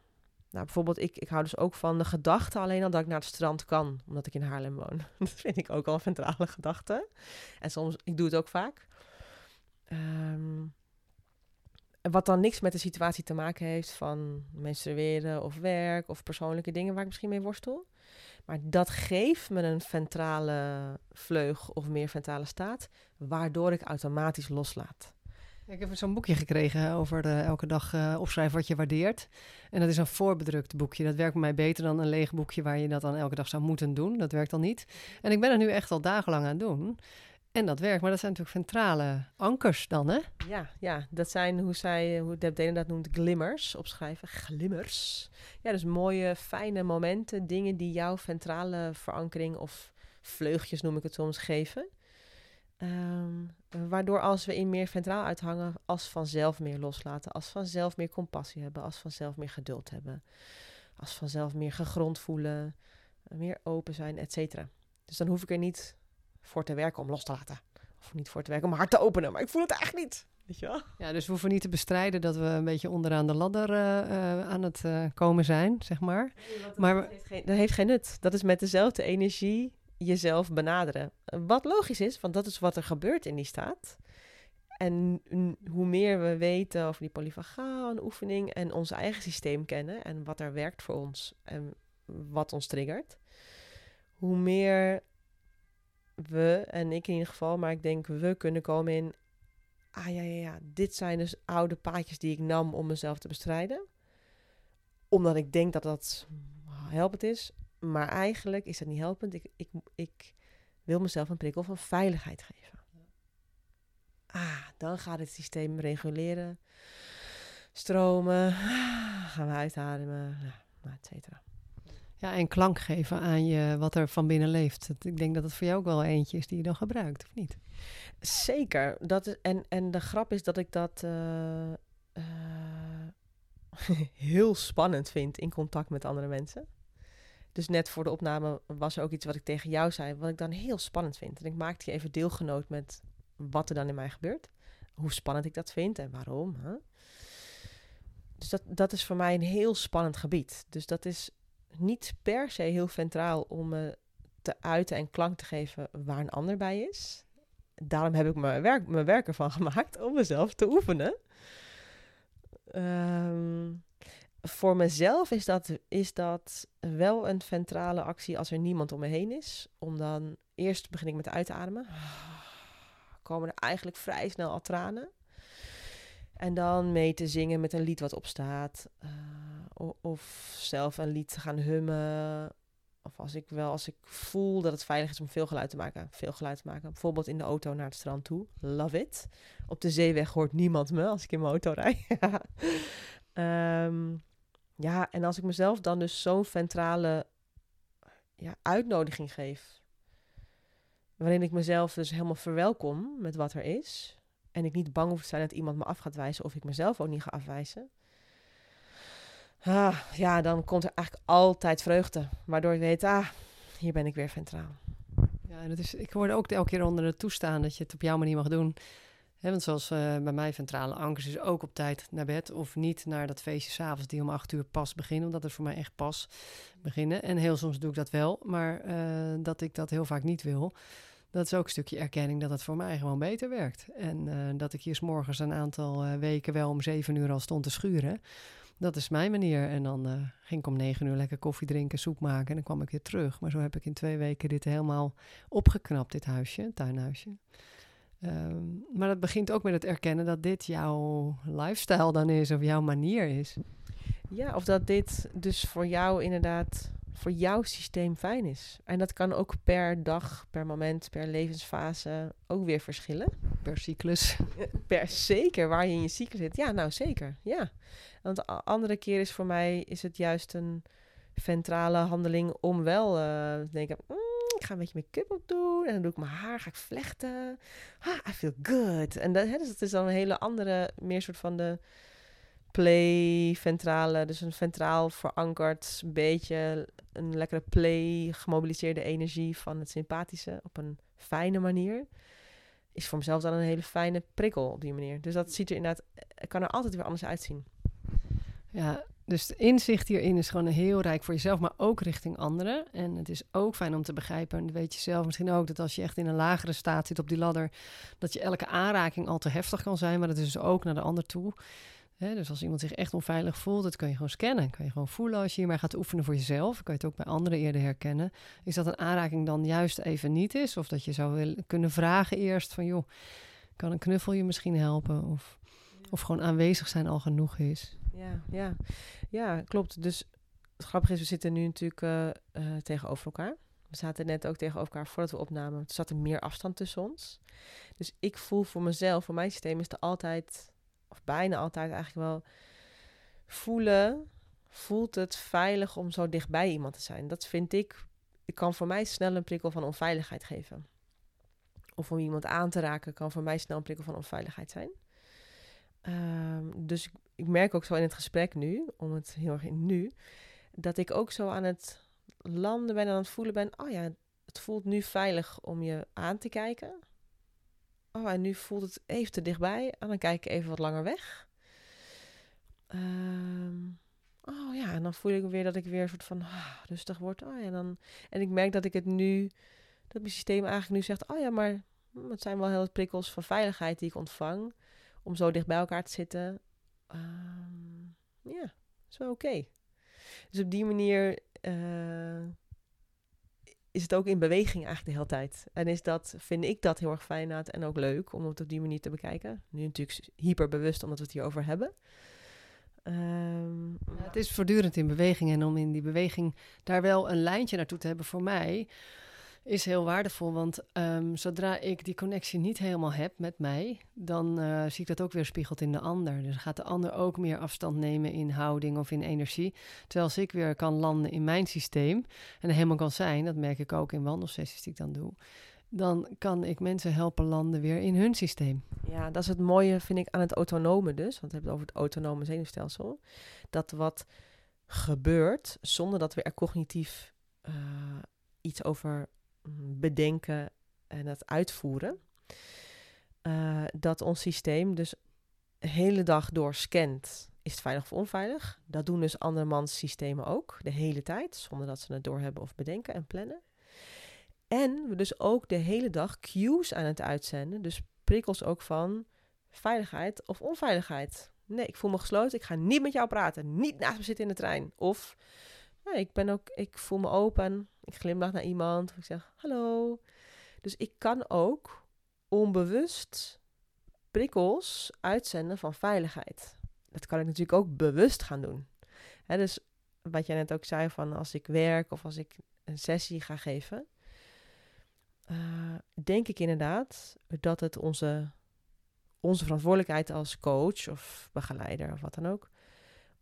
nou, bijvoorbeeld, ik, ik hou dus ook van de gedachte alleen al dat ik naar het strand kan, omdat ik in Haarlem woon. Dat vind ik ook al een ventrale gedachte. En soms, ik doe het ook vaak. Um, wat dan niks met de situatie te maken heeft van menstrueren of werk of persoonlijke dingen waar ik misschien mee worstel. Maar dat geeft me een ventrale vleug of meer ventrale staat, waardoor ik automatisch loslaat. Ik heb zo'n boekje gekregen over de, elke dag uh, opschrijven wat je waardeert. En dat is een voorbedrukt boekje. Dat werkt bij mij beter dan een leeg boekje waar je dat dan elke dag zou moeten doen. Dat werkt dan niet. En ik ben er nu echt al dagenlang aan doen. En dat werkt, maar dat zijn natuurlijk centrale ankers dan, hè? Ja, ja dat zijn hoe zij, hoe Deb dat noemt, glimmers opschrijven. Glimmers. Ja, dus mooie, fijne momenten, dingen die jouw centrale verankering of vleugjes noem ik het soms geven. Um, waardoor als we in meer ventraal uithangen, als vanzelf meer loslaten, als vanzelf meer compassie hebben, als vanzelf meer geduld hebben, als vanzelf meer gegrond voelen, meer open zijn, et cetera. Dus dan hoef ik er niet voor te werken om los te laten. Of niet voor te werken om hard te openen. Maar ik voel het echt niet. Weet je wel? Ja, dus we hoeven niet te bestrijden dat we een beetje onderaan de ladder uh, uh, aan het uh, komen zijn, zeg maar. Nee, dat maar heeft geen, dat heeft geen nut. Dat is met dezelfde energie jezelf benaderen. Wat logisch is, want dat is wat er gebeurt in die staat. En hoe meer we weten over die polyvagaal oefening en ons eigen systeem kennen en wat er werkt voor ons en wat ons triggert, hoe meer we, en ik in ieder geval, maar ik denk we kunnen komen in. Ah ja, ja, ja, dit zijn dus oude paadjes die ik nam om mezelf te bestrijden. Omdat ik denk dat dat helpend is. Maar eigenlijk is dat niet helpend. Ik, ik, ik wil mezelf een prikkel van veiligheid geven. Ah, dan gaat het systeem reguleren. Stromen. Gaan we uitademen. Nou, et cetera. Ja, en klank geven aan je wat er van binnen leeft. Ik denk dat het voor jou ook wel eentje is die je dan gebruikt, of niet? Zeker. Dat is, en, en de grap is dat ik dat uh, uh, heel spannend vind in contact met andere mensen. Dus net voor de opname was er ook iets wat ik tegen jou zei, wat ik dan heel spannend vind. En ik maakte je even deelgenoot met wat er dan in mij gebeurt. Hoe spannend ik dat vind en waarom. Hè? Dus dat, dat is voor mij een heel spannend gebied. Dus dat is niet per se heel ventraal om me te uiten en klank te geven waar een ander bij is. Daarom heb ik mijn werk, mijn werk ervan gemaakt om mezelf te oefenen. Ehm, voor mezelf is dat, is dat wel een ventrale actie als er niemand om me heen is. Om dan eerst begin ik met uitademen. Komen er eigenlijk vrij snel al tranen. En dan mee te zingen met een lied wat opstaat. Uh, of zelf een lied te gaan hummen. Of als ik wel, als ik voel dat het veilig is om veel geluid te maken. Veel geluid te maken. Bijvoorbeeld in de auto naar het strand toe. Love it. Op de zeeweg hoort niemand me als ik in mijn auto rijd. um, ja, en als ik mezelf dan dus zo'n ventrale ja, uitnodiging geef. Waarin ik mezelf dus helemaal verwelkom met wat er is. En ik niet bang hoef te zijn dat iemand me af gaat wijzen of ik mezelf ook niet ga afwijzen. Ah, ja, dan komt er eigenlijk altijd vreugde. Waardoor ik weet, ah, hier ben ik weer ventraal. Ja, dat is, ik hoorde ook elke keer onder het toestaan dat je het op jouw manier mag doen. He, want zoals uh, bij mij ventrale ankers is ook op tijd naar bed of niet naar dat feestje s'avonds die om acht uur pas beginnen, omdat het voor mij echt pas beginnen. En heel soms doe ik dat wel, maar uh, dat ik dat heel vaak niet wil. Dat is ook een stukje erkenning dat het voor mij gewoon beter werkt. En uh, dat ik hier s morgens een aantal weken wel om zeven uur al stond te schuren. Dat is mijn manier. En dan ging ik om negen uur lekker koffie drinken, soep maken en dan kwam ik weer terug. Maar zo heb ik in twee weken dit helemaal opgeknapt, dit huisje, tuinhuisje. Um, maar dat begint ook met het erkennen dat dit jouw lifestyle dan is of jouw manier is. Ja, of dat dit dus voor jou inderdaad, voor jouw systeem fijn is. En dat kan ook per dag, per moment, per levensfase ook weer verschillen. Per cyclus. Per zeker, waar je in je cyclus zit. Ja, nou zeker, ja. Want andere keer is voor mij is het juist een ventrale handeling om wel uh, te denken... Mm, ik ga een beetje make-up op doen. En dan doe ik mijn haar, ga ik vlechten. Ah, I feel good. En dat, dus dat is dan een hele andere, meer soort van de play ventrale. Dus een ventraal verankerd, een beetje een lekkere play, gemobiliseerde energie van het sympathische op een fijne manier. Is voor mezelf dan een hele fijne prikkel op die manier. Dus dat ziet er inderdaad, kan er altijd weer anders uitzien. Ja, dus inzicht hierin is gewoon heel rijk voor jezelf, maar ook richting anderen. En het is ook fijn om te begrijpen, en dat weet je zelf misschien ook, dat als je echt in een lagere staat zit op die ladder, dat je elke aanraking al te heftig kan zijn, maar dat is dus ook naar de ander toe. Dus als iemand zich echt onveilig voelt, dat kan je gewoon scannen. Kan je gewoon voelen als je hiermee gaat oefenen voor jezelf. Kan je het ook bij anderen eerder herkennen. Is dat een aanraking dan juist even niet is? Of dat je zou willen, kunnen vragen eerst van, joh, kan een knuffel je misschien helpen? Of, of gewoon aanwezig zijn al genoeg is. Ja, ja. ja, klopt. Dus het grappige is, we zitten nu natuurlijk uh, uh, tegenover elkaar. We zaten net ook tegenover elkaar voordat we opnamen. Er zat er meer afstand tussen ons. Dus ik voel voor mezelf, voor mijn systeem is er altijd, of bijna altijd eigenlijk wel, voelen, voelt het veilig om zo dichtbij iemand te zijn. Dat vind ik, ik kan voor mij snel een prikkel van onveiligheid geven. Of om iemand aan te raken kan voor mij snel een prikkel van onveiligheid zijn. Um, dus ik, ik merk ook zo in het gesprek nu, om het heel erg in nu, dat ik ook zo aan het landen ben en aan het voelen ben. Oh ja, het voelt nu veilig om je aan te kijken. Oh, en nu voelt het even te dichtbij. En dan kijk ik even wat langer weg. Um, oh ja, en dan voel ik weer dat ik weer een soort van ah, rustig word. Oh ja, en, dan, en ik merk dat ik het nu, dat mijn systeem eigenlijk nu zegt: Oh ja, maar het zijn wel heel prikkels van veiligheid die ik ontvang. Om zo dicht bij elkaar te zitten. Um, ja, is wel oké. Dus op die manier uh, is het ook in beweging eigenlijk de hele tijd. En is dat, vind ik dat heel erg fijn en ook leuk om het op die manier te bekijken. Nu natuurlijk hyperbewust omdat we het hierover hebben. Ja, het is voortdurend in beweging en om in die beweging daar wel een lijntje naartoe te hebben voor mij is heel waardevol. Want um, zodra ik die connectie niet helemaal heb met mij, dan uh, zie ik dat ook weer spiegeld in de ander. Dus gaat de ander ook meer afstand nemen in houding of in energie. Terwijl als ik weer kan landen in mijn systeem en helemaal kan zijn, dat merk ik ook in wandelsessies die ik dan doe. Dan kan ik mensen helpen landen weer in hun systeem. Ja, dat is het mooie, vind ik, aan het autonome dus. Want we hebben het over het autonome zenuwstelsel. Dat wat gebeurt, zonder dat we er cognitief uh, iets over bedenken en het uitvoeren. Uh, dat ons systeem dus de hele dag door scant. Is is het veilig of onveilig? Dat doen dus andermans systemen ook, de hele tijd, zonder dat ze het doorhebben of bedenken en plannen. En we dus ook de hele dag cues aan het uitzenden, dus prikkels ook van veiligheid of onveiligheid. Nee, ik voel me gesloten, ik ga niet met jou praten, niet naast me zitten in de trein. Of ik ben ook, ik voel me open, ik glimlach naar iemand, of ik zeg hallo. Dus ik kan ook onbewust prikkels uitzenden van veiligheid. Dat kan ik natuurlijk ook bewust gaan doen. Dus wat jij net ook zei van als ik werk of als ik een sessie ga geven, uh, denk ik inderdaad dat het onze, onze verantwoordelijkheid als coach of begeleider of wat dan ook,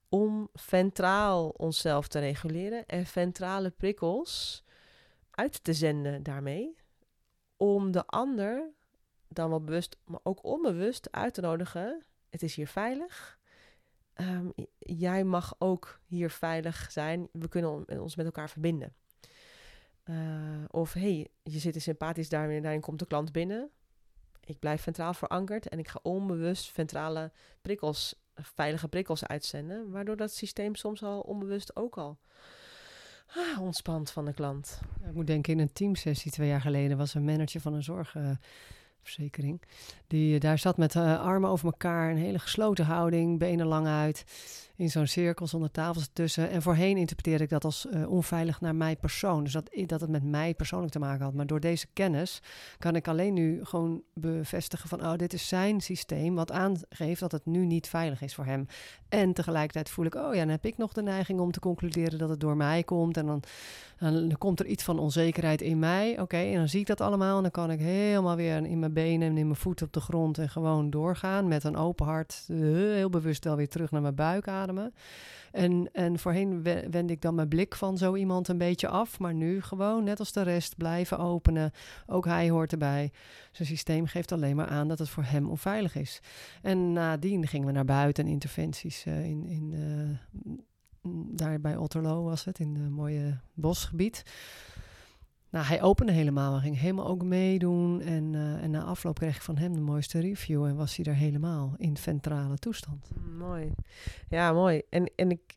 om ventraal onszelf te reguleren en ventrale prikkels uit te zenden daarmee, om de ander dan wel bewust, maar ook onbewust uit te nodigen. Het is hier veilig. Um, jij mag ook hier veilig zijn. We kunnen ons met elkaar verbinden. Uh, of hey, je zit in sympathisch, daarin, daarin komt de klant binnen. Ik blijf ventraal verankerd en ik ga onbewust ventrale prikkels, veilige prikkels uitzenden. Waardoor dat systeem soms al onbewust ook al ah, ontspant van de klant. Ik moet denken, in een teamsessie twee jaar geleden was een manager van een zorg. Uh, verzekering. Die eh, daar zat met uh, armen over elkaar, een hele gesloten houding, benen lang uit, in zo'n cirkel zonder tafels ertussen. En voorheen interpreteerde ik dat als uh, onveilig naar mij persoon. Dus dat, dat het met mij persoonlijk te maken had. Maar door deze kennis kan ik alleen nu gewoon bevestigen van, oh, dit is zijn systeem wat aangeeft dat het nu niet veilig is voor hem. En tegelijkertijd voel ik, oh ja, dan heb ik nog de neiging om te concluderen dat het door mij komt. En dan, dan, komt er iets van onzekerheid in mij. Oké, en dan zie ik dat allemaal en dan kan ik helemaal weer in mijn benen en in mijn voeten op de grond en gewoon doorgaan met een open hart. Heel bewust wel weer terug naar mijn buik En, en voorheen wend ik dan mijn blik van zo iemand een beetje af. Maar nu gewoon, net als de rest, blijven openen. Ook hij hoort erbij. Zijn systeem geeft alleen maar aan dat het voor hem onveilig is. En nadien gingen we naar buiten interventies uh, in. in uh, daar bij Otterlo was het, in een mooie bosgebied. Nou, hij opende helemaal. Hij ging helemaal ook meedoen. En, uh, en na afloop kreeg ik van hem de mooiste review. En was hij er helemaal in ventrale toestand. Mooi. Ja, mooi. En, en ik,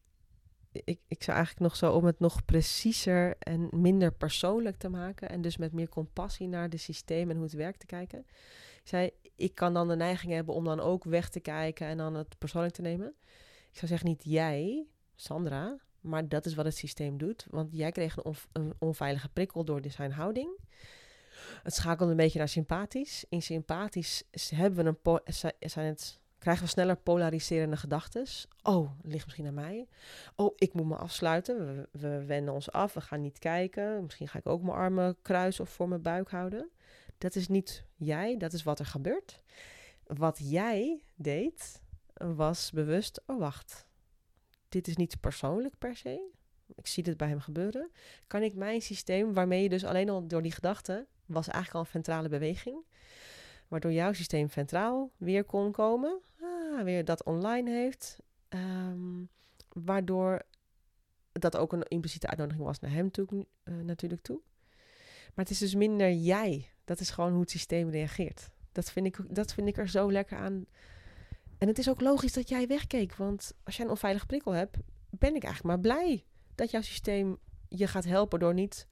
ik, ik zou eigenlijk nog zo om het nog preciezer en minder persoonlijk te maken. En dus met meer compassie naar de systeem en hoe het werkt te kijken. Ik zei, ik kan dan de neiging hebben om dan ook weg te kijken en dan het persoonlijk te nemen. Ik zou zeggen, niet jij, Sandra, maar dat is wat het systeem doet. Want jij kreeg een, onveilige prikkel door zijn houding. Het schakelt een beetje naar sympathisch. In sympathisch hebben we een zijn het, krijgen we sneller polariserende gedachten. Oh, het ligt misschien aan mij. Oh, ik moet me afsluiten. We, we wenden ons af. We gaan niet kijken. Misschien ga ik ook mijn armen kruisen of voor mijn buik houden. Dat is niet jij, dat is wat er gebeurt. Wat jij deed, was bewust. Oh, wacht dit is niet persoonlijk per se. Ik zie dit bij hem gebeuren. Kan ik mijn systeem, waarmee je dus alleen al door die gedachte, was eigenlijk al een ventrale beweging, waardoor jouw systeem ventraal weer kon komen, ah, weer dat online heeft, um, waardoor dat ook een impliciete uitnodiging was naar hem toe, uh, natuurlijk toe. Maar het is dus minder jij. Dat is gewoon hoe het systeem reageert. Dat vind ik, dat vind ik er zo lekker aan en het is ook logisch dat jij wegkeek, want als jij een onveilige prikkel hebt, ben ik eigenlijk maar blij dat jouw systeem je gaat helpen door niet.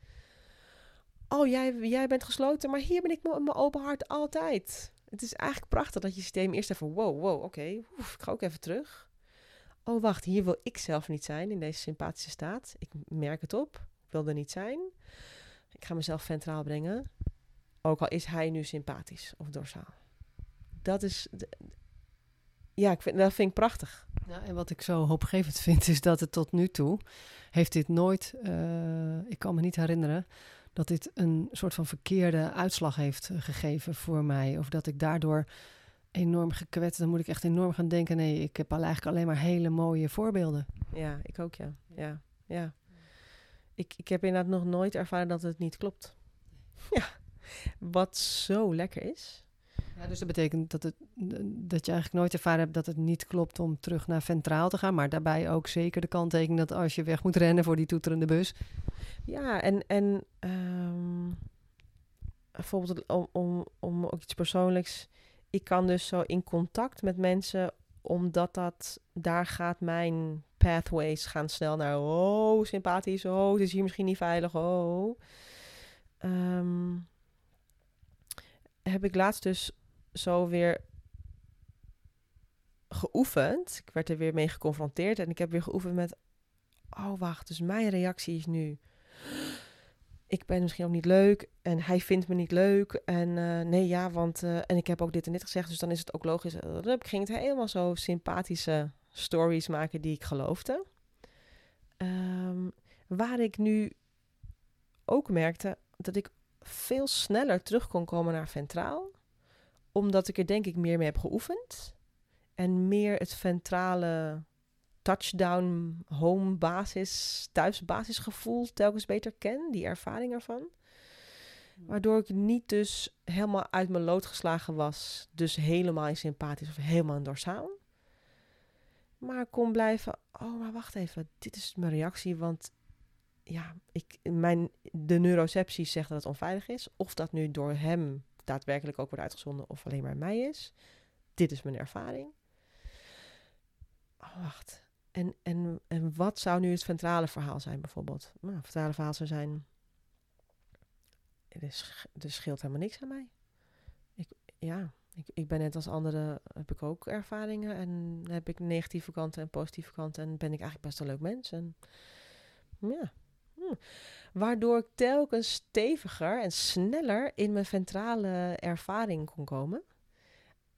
Oh, jij, jij bent gesloten, maar hier ben ik met mijn open hart altijd. Het is eigenlijk prachtig dat je systeem eerst even, wow, wow, oké, ik ga ook even terug. Oh, wacht, hier wil ik zelf niet zijn in deze sympathische staat. Ik merk het op, ik wil er niet zijn. Ik ga mezelf ventraal brengen, ook al is hij nu sympathisch of dorsaal. Dat is, ja, ik vind, dat vind ik prachtig. Ja, en wat ik zo hoopgevend vind, is dat het tot nu toe heeft dit nooit, uh, ik kan me niet herinneren, dat dit een soort van verkeerde uitslag heeft eh, gegeven voor mij. Of dat ik daardoor enorm gekwetst, dan moet ik echt enorm gaan denken, nee, ik heb al eigenlijk alleen maar hele mooie voorbeelden. Ja, ik ook, ja. Ja, ja. Ik, ik heb inderdaad nog nooit ervaren dat het niet klopt. Ja, wat zo lekker is. Ja, dus dat betekent dat, het, dat je eigenlijk nooit ervaren hebt dat het niet klopt om terug naar ventraal te gaan. Maar daarbij ook zeker de kanttekening dat als je weg moet rennen voor die toeterende bus. Ja, en, en um, bijvoorbeeld om, om, om ook iets persoonlijks. Ik kan dus zo in contact met mensen omdat dat, daar gaat mijn pathways gaan snel naar, oh, sympathisch, oh, het is hier misschien niet veilig, oh. Ehm, heb ik laatst dus zo weer geoefend. Ik werd er weer mee geconfronteerd en ik heb weer geoefend met, oh wacht, dus mijn reactie is nu, ik ben misschien ook niet leuk en hij vindt me niet leuk en eh, nee ja, want uh, en ik heb ook dit en dit gezegd, dus dan is het ook logisch. Ik ging het helemaal zo sympathische stories maken die ik geloofde. Um, waar ik nu ook merkte dat ik veel sneller terug kon komen naar ventraal, omdat ik er denk ik meer mee heb geoefend en meer het ventrale touchdown home basis, thuisbasisgevoel telkens beter ken, die ervaring ervan. Waardoor ik niet dus helemaal uit mijn lood geslagen was, dus helemaal in sympathisch of helemaal in dorsaal. Maar kon blijven, oh maar wacht even, dit is mijn reactie, want ja, ik, mijn, de neuroceptie zegt dat het onveilig is. Of dat nu door hem daadwerkelijk ook wordt uitgezonden of alleen maar mij is. Dit is mijn ervaring. Oh, wacht. En, en, en wat zou nu het centrale verhaal zijn bijvoorbeeld? Nou, het centrale verhaal zou zijn... Er, is, er scheelt helemaal niks aan mij. Ik, ja, ik, ik ben net als anderen, heb ik ook ervaringen. En heb ik negatieve kanten en positieve kanten. En ben ik eigenlijk best een leuk mens. En ja, Waardoor ik telkens steviger en sneller in mijn ventrale ervaring kon komen.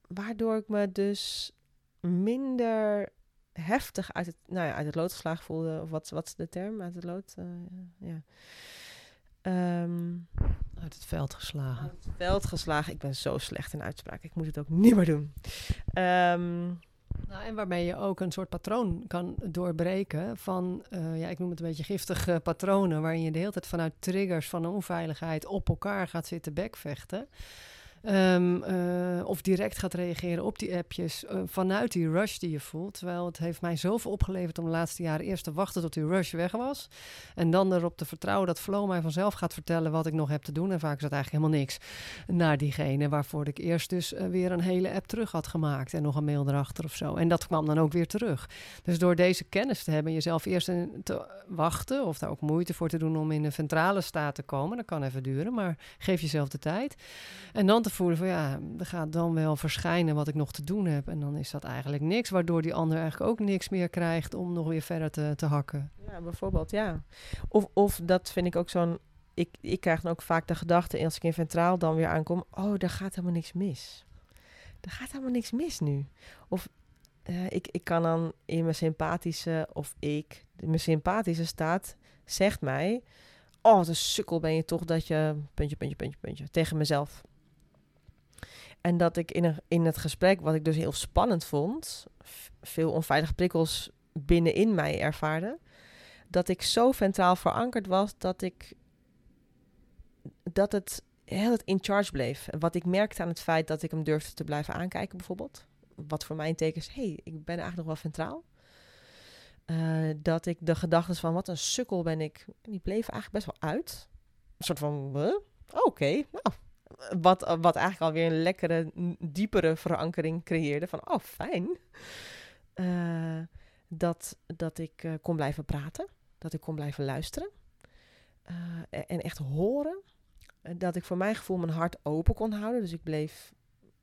Waardoor ik me dus minder heftig uit het, nou ja, uit het lood geslagen voelde. Of wat, wat is de term? Uit het lood? Uh, ja. Um, uit het veld geslagen. Uit het veld geslagen. Ik ben zo slecht in uitspraak. Ik moet het ook niet meer doen. Um, nou, en waarmee je ook een soort patroon kan doorbreken van, uh, ja, ik noem het een beetje giftige patronen, waarin je de hele tijd vanuit triggers van onveiligheid op elkaar gaat zitten bekvechten. Um, uh, of direct gaat reageren op die appjes uh, vanuit die rush die je voelt. Terwijl het heeft mij zoveel opgeleverd om de laatste jaren eerst te wachten tot die rush weg was. En dan erop te vertrouwen dat Flow mij vanzelf gaat vertellen wat ik nog heb te doen. En vaak is dat eigenlijk helemaal niks. Naar diegene waarvoor ik eerst dus uh, weer een hele app terug had gemaakt. En nog een mail erachter of zo. En dat kwam dan ook weer terug. Dus door deze kennis te hebben, jezelf eerst te wachten. Of daar ook moeite voor te doen om in een ventrale staat te komen. Dat kan even duren, maar geef jezelf de tijd. En dan te voelen van ja, er gaat dan wel verschijnen wat ik nog te doen heb. En dan is dat eigenlijk niks, waardoor die ander eigenlijk ook niks meer krijgt om nog weer verder te, te hakken. Ja, bijvoorbeeld, ja. Of, of dat vind ik ook zo'n. Ik, ik krijg dan ook vaak de gedachte, als ik in Ventraal dan weer aankom, oh, daar gaat helemaal niks mis. Er gaat helemaal niks mis nu. Of uh, ik, ik kan dan in mijn sympathische, of ik, mijn sympathische staat, zegt mij, oh, wat een sukkel ben je toch dat je, puntje, puntje, puntje, puntje, tegen mezelf. En dat ik in, in het gesprek, wat ik dus heel spannend vond, veel onveilige prikkels binnenin mij ervaarde, dat ik zo ventraal verankerd was dat ik dat het heel het in charge bleef. Wat ik merkte aan het feit dat ik hem durfde te blijven aankijken, bijvoorbeeld. Wat voor mij een teken is, hey, ik ben eigenlijk nog wel ventraal. Uh, dat ik de gedachten van wat een sukkel ben ik, die bleven eigenlijk best wel uit. Een soort van, oké, nou, wat, wat eigenlijk alweer een lekkere, diepere verankering creëerde. Van, oh, fijn. Uh, dat, dat ik uh, kon blijven praten. Dat ik kon blijven luisteren. Uh, en echt horen. Dat ik voor mijn gevoel mijn hart open kon houden. Dus ik bleef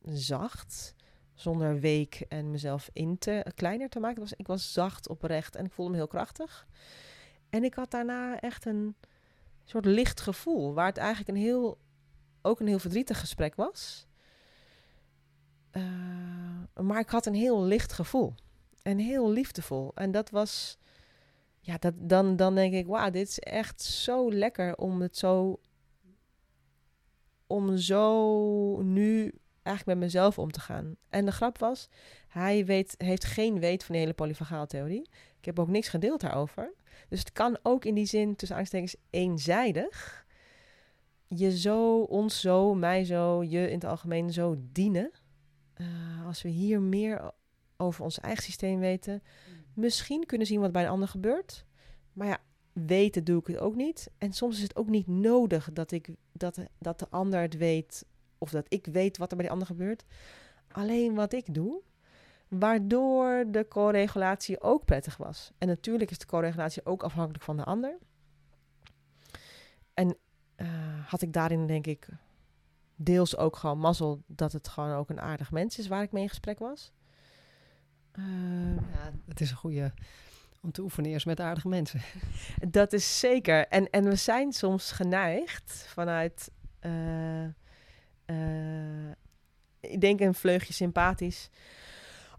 zacht. Zonder week en mezelf in te, kleiner te maken. Was, ik was zacht oprecht en ik voelde me heel krachtig. En ik had daarna echt een soort licht gevoel. Waar het eigenlijk een heel ook een heel verdrietig gesprek was. Uh, maar ik had een heel licht gevoel. En heel liefdevol. En dat was. Ja, dat, dan, dan denk ik, wauw, dit is echt zo lekker om het zo. Om zo nu eigenlijk met mezelf om te gaan. En de grap was, hij weet, heeft geen weet van de hele polyvagaaltheorie. Ik heb ook niks gedeeld daarover. Dus het kan ook in die zin, tussen aanstekens, eenzijdig je zo, ons zo, mij zo, je in het algemeen zo dienen. Uh, als we hier meer over ons eigen systeem weten, mm. misschien kunnen zien wat bij een ander gebeurt. Maar ja, weten doe ik het ook niet. En soms is het ook niet nodig dat, ik, dat, dat de ander het weet of dat ik weet wat er bij de ander gebeurt. Alleen wat ik doe, Waardoor de co-regulatie ook prettig was. En natuurlijk is de co-regulatie ook afhankelijk van de ander. En eh, had ik daarin denk ik deels ook gewoon mazzel dat het gewoon ook een aardig mens is waar ik mee in gesprek was. Uh, ja, het is een goede om te oefenen eerst met aardige mensen. Dat is zeker. En, en we zijn soms geneigd vanuit, uh, ik denk een vleugje sympathisch.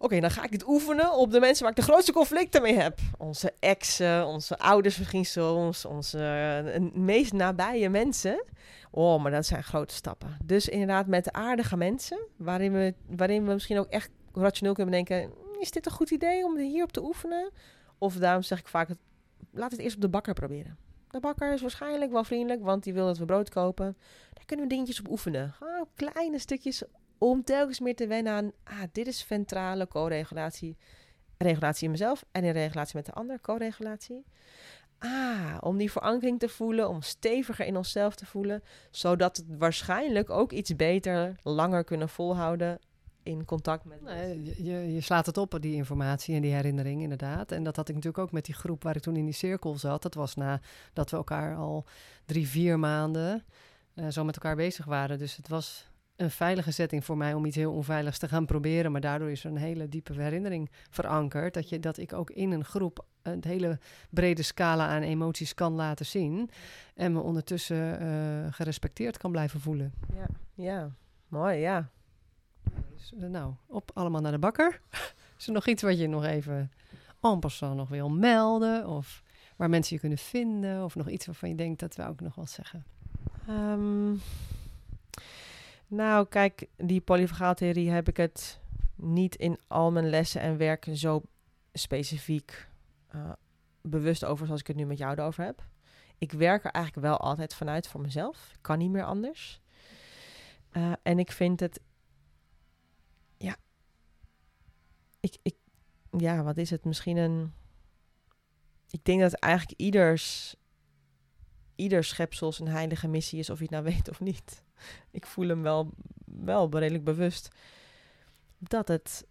Oké, dan ga ik het oefenen op de mensen waar ik de grootste conflicten mee heb. Onze exen, onze ouders misschien soms, onze meest nabije mensen. Oh, maar dat zijn grote stappen. Dus inderdaad met aardige mensen, waarin we, waarin we misschien ook echt rationeel kunnen denken... is dit een goed idee om hierop te oefenen? Of daarom zeg ik vaak, laat het eerst op de bakker proberen. De bakker is waarschijnlijk wel vriendelijk, want die wil dat we brood kopen. Daar kunnen we dingetjes op oefenen. Kleine stukjes om telkens meer te wennen aan... ah, dit is ventrale co-regulatie. Regulatie in mezelf en in regulatie met de ander, co-regulatie. Ah, om die verankering te voelen, om steviger in onszelf te voelen, zodat het waarschijnlijk ook iets beter, langer kunnen volhouden in contact met. Nee, je, je slaat het op, die informatie en die herinnering, inderdaad. En dat had ik natuurlijk ook met die groep waar ik toen in die cirkel zat. Dat was nadat we elkaar al drie, vier maanden uh, zo met elkaar bezig waren. Dus het was een veilige setting voor mij om iets heel onveiligs te gaan proberen. Maar daardoor is er een hele diepe herinnering verankerd. Dat, je, dat ik ook in een groep een hele brede scala aan emoties kan laten zien. En me ondertussen uh, gerespecteerd kan blijven voelen. Ja, ja. mooi, ja. Dus, uh, nou, op allemaal naar de bakker. is er nog iets wat je nog even en passant nog wil melden? Of waar mensen je kunnen vinden? Of nog iets waarvan je denkt, dat wou ik nog wel zeggen? Um, nou, kijk, die polyvagaaltheorie heb ik het niet in al mijn lessen en werken zo specifiek uh, bewust over zoals ik het nu met jou erover heb. Ik werk er eigenlijk wel altijd vanuit voor mezelf. Ik kan niet meer anders. Uh, en ik vind het. Ja. Ik, ik, ja, wat is het? Misschien een. Ik denk dat eigenlijk ieders. Ieder schepsel een heilige missie is, of je het nou weet of niet. Ik voel hem wel, wel redelijk bewust. Dat het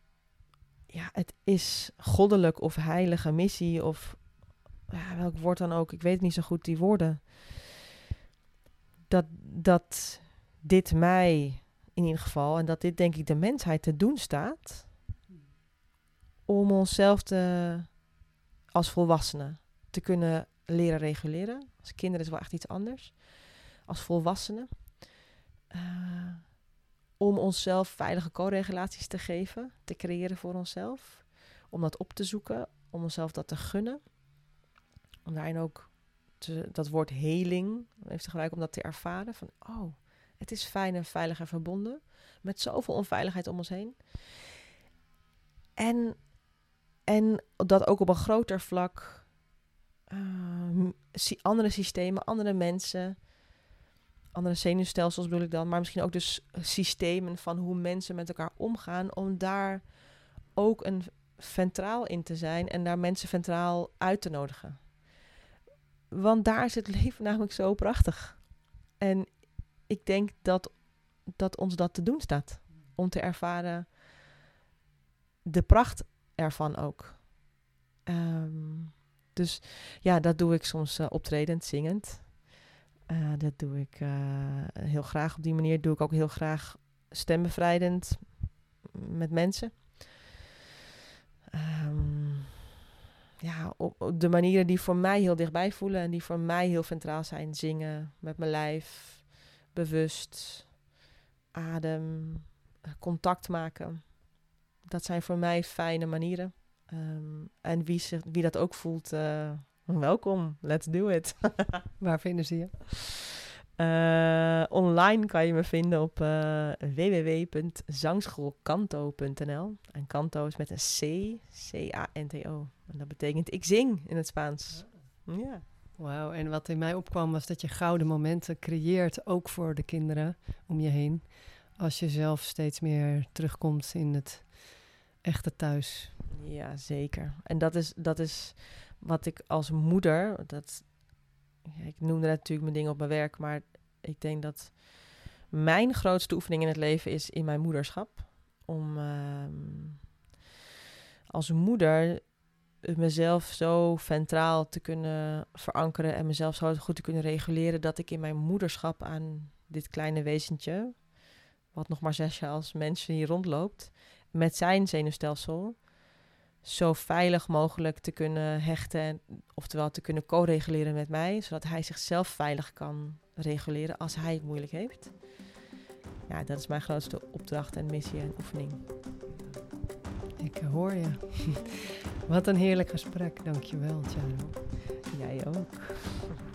ja, het is goddelijk of heilige missie of ja, welk woord dan ook. Ik weet niet zo goed die woorden. Dat, dat dit mij in ieder geval, en dat dit denk ik de mensheid te doen staat, om onszelf te, als volwassenen te kunnen leren reguleren. Als kinderen is wel echt iets anders. Als volwassenen. Uh, om onszelf veilige co-regulaties te geven, te creëren voor onszelf. Om dat op te zoeken, om onszelf dat te gunnen. Om daarin ook te, dat woord heling heeft te om dat te ervaren. Van, oh, het is fijn en veilig en verbonden. Met zoveel onveiligheid om ons heen. En, en dat ook op een groter vlak. Uh, andere systemen, andere mensen andere zenuwstelsels bedoel ik dan, maar misschien ook dus systemen van hoe mensen met elkaar omgaan, om daar ook een ventraal in te zijn en daar mensen ventraal uit te nodigen. Want daar is het leven namelijk zo prachtig. En ik denk dat, dat ons dat te doen staat. Om te ervaren de pracht ervan ook. Um, dus ja, dat doe ik soms uh, optredend, zingend. Uh, dat doe ik uh, heel graag op die manier. Doe ik ook heel graag stembevrijdend met mensen. Um, ja, op, de manieren die voor mij heel dichtbij voelen en die voor mij heel centraal zijn. Zingen met mijn lijf, bewust, adem, eh, contact maken. Dat zijn voor mij fijne manieren. Um, en wie, zich, wie dat ook voelt, Welkom, let's do it. Waar vinden ze je? Uh, online kan je me vinden op uh, www.zangschoolkanto.nl. En kanto is met een C, C-A-N-T-O. En dat betekent ik zing in het Spaans. Ja. Wauw, en wat in mij opkwam was dat je gouden momenten creëert, ook voor de kinderen om je heen. Als je zelf steeds meer terugkomt in het echte thuis. Ja, zeker. En dat is, dat is wat ik als moeder, dat, ik noemde natuurlijk mijn dingen op mijn werk, maar ik denk dat mijn grootste oefening in het leven is in mijn moederschap. Om, uh, als moeder mezelf zo ventraal te kunnen verankeren en mezelf zo goed te kunnen reguleren dat ik in mijn moederschap aan dit kleine wezentje, wat nog maar zes jaar als mens hier rondloopt, met zijn zenuwstelsel zo veilig mogelijk te kunnen hechten, oftewel te kunnen co-reguleren met mij, zodat hij zichzelf veilig kan reguleren als hij het moeilijk heeft. Ja, dat is mijn grootste opdracht en missie en oefening. Ik hoor je. Wat een heerlijk gesprek. Dankjewel, Charo. Jij ook.